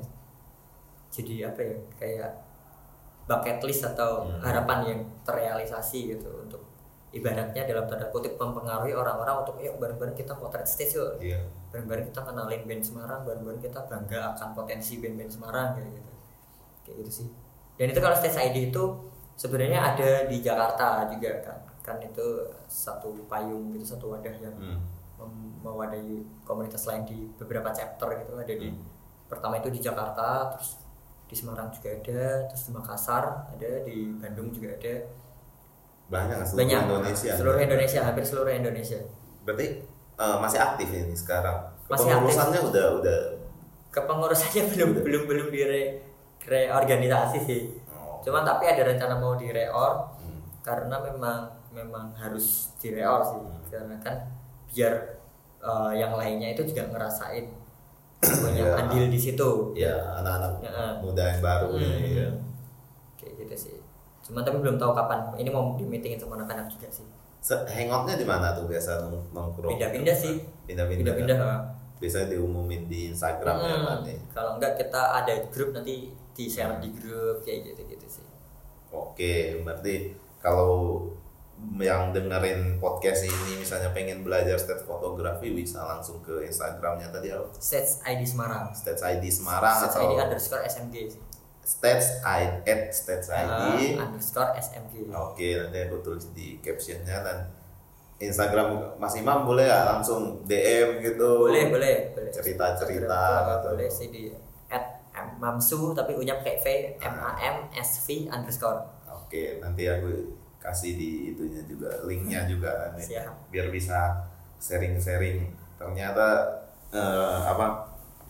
jadi apa ya kayak bucket list atau Hmm. harapan yang terrealisasi gitu untuk ibaratnya dalam tanda kutip mempengaruhi orang-orang untuk yuk bareng-bareng kita motret stage yuk Iya. bareng-bareng kita kenalin band Semarang bareng-bareng kita bangga akan potensi band-band Semarang kayak gitu kayak gitu sih dan itu kalau stage ID itu sebenarnya ada di Jakarta juga kan kan itu satu payung gitu satu wadah yang Hmm. mewadahi komunitas lain di beberapa chapter gitu ada di Hmm. pertama itu di Jakarta terus di Semarang juga ada terus di Makassar ada di Bandung juga ada Banyak seluruh banyak Indonesia. seluruh Indonesia hampir seluruh Indonesia Berarti eh, masih aktif ini sekarang. Kepengurusannya udah udah kepengurusannya belum belum belum dire reorganisasi sih Oh. cuman tapi ada rencana mau direor Hmm. karena memang memang harus direor sih Hmm. karena kan biar eh, yang lainnya itu juga ngerasain punya Iya. andil di situ ya anak-anak Ya. muda yang baru Hmm. ini ya. kayak gitu sih cuman tapi belum tahu kapan ini mau di meetingin sama anak-anak juga sih Hangoutnya di mana tuh biasa nong- nongkrong? Pindah-pindah sih. Pindah-pindah. pindah-pindah kan? Biasanya diumumin di Instagram ya Hmm, nanti. kalau enggak kita ada grup nanti di share di grup kayak gitu gitu sih Oke, berarti kalau yang dengerin podcast ini misalnya pengen belajar state fotografi bisa langsung ke Instagramnya tadi apa? Sets ID Semarang Stats ID Semarang Sets atau ID underscore SMG sih Stats ID at Stats ID. Ah, underscore SMG Oke, nanti aku tulis di captionnya dan Instagram Mas Imam boleh ya langsung DM gitu. boleh boleh boleh Cerita-cerita gitu. boleh sih di at mamsu tapi punya pakai V M A M S V underscore Oke, nanti aku kasih di itunya juga linknya juga nih, Siap. biar bisa sharing-sharing. Ternyata eh, apa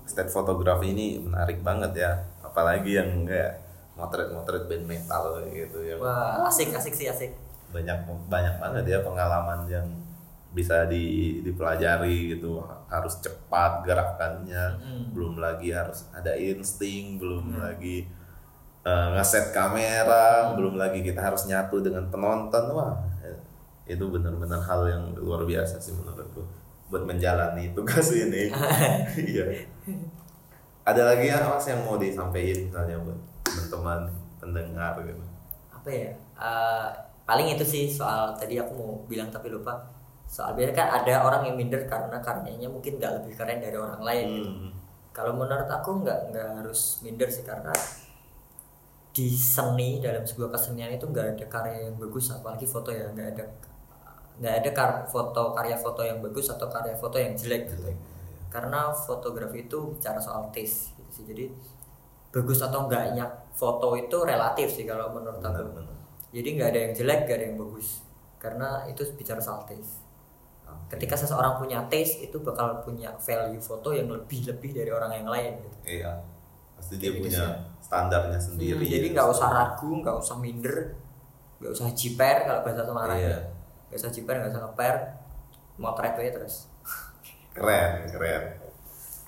state fotografi ini menarik banget ya, apalagi yang kayak motret-motret band metal gitu ya. wah asik asik sih asik Banyak banyak banget ya pengalaman yang bisa di, dipelajari gitu harus cepat gerakannya Mm. belum lagi harus ada insting belum Mm. lagi eh, ngeset kamera belum lagi kita harus nyatu dengan penonton wah itu benar-benar hal yang luar biasa sih menurutku buat menjalani tugas ini iya ada lagi ya mas yang mau disampaikan misalnya buat teman-teman pendengar gitu? Apa ya? Eh, paling itu sih soal tadi aku mau bilang tapi lupa. Soal biasanya kan ada orang yang minder karena karyanya mungkin nggak lebih keren dari orang lain gitu. Hmm. kalau menurut aku nggak nggak harus minder sih karena di seni dalam sebuah kesenian itu nggak ada karya yang bagus apalagi foto ya nggak ada nggak ada kar- foto karya foto yang bagus atau karya foto yang jelek gitu karena fotografi itu bicara soal taste gitu sih jadi bagus atau enggaknya foto itu relatif sih kalau menurut aku jadi nggak ada yang jelek nggak ada yang bagus karena itu bicara soal taste Oke. ketika seseorang punya taste itu bakal punya value foto yang lebih lebih dari orang yang lain gitu. Iya, pasti dia gitu punya sih. standarnya sendiri. Hmm, jadi ya. nggak usah ragu nggak usah minder nggak usah jiper kalau bahasa Semarang Iya. ya nggak usah jiper nggak usah ngeper motret aja terus Keren, keren.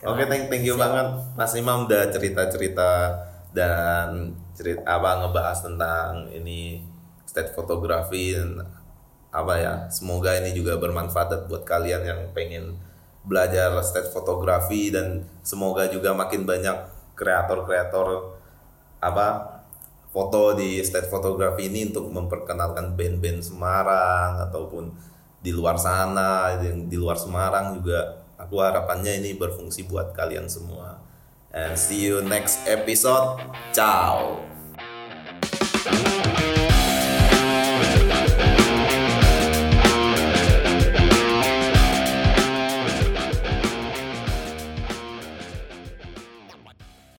Oke, thank, thank you Siap. banget Mas Imam udah cerita-cerita dan cerita apa ngebahas tentang ini state fotografi dan apa ya. Semoga ini juga bermanfaat buat kalian yang pengen belajar state fotografi dan semoga juga makin banyak kreator-kreator apa foto di state fotografi ini untuk memperkenalkan band-band Semarang ataupun di luar sana yang di luar Semarang juga. Aku harapannya ini berfungsi buat kalian semua. And see you next episode. Ciao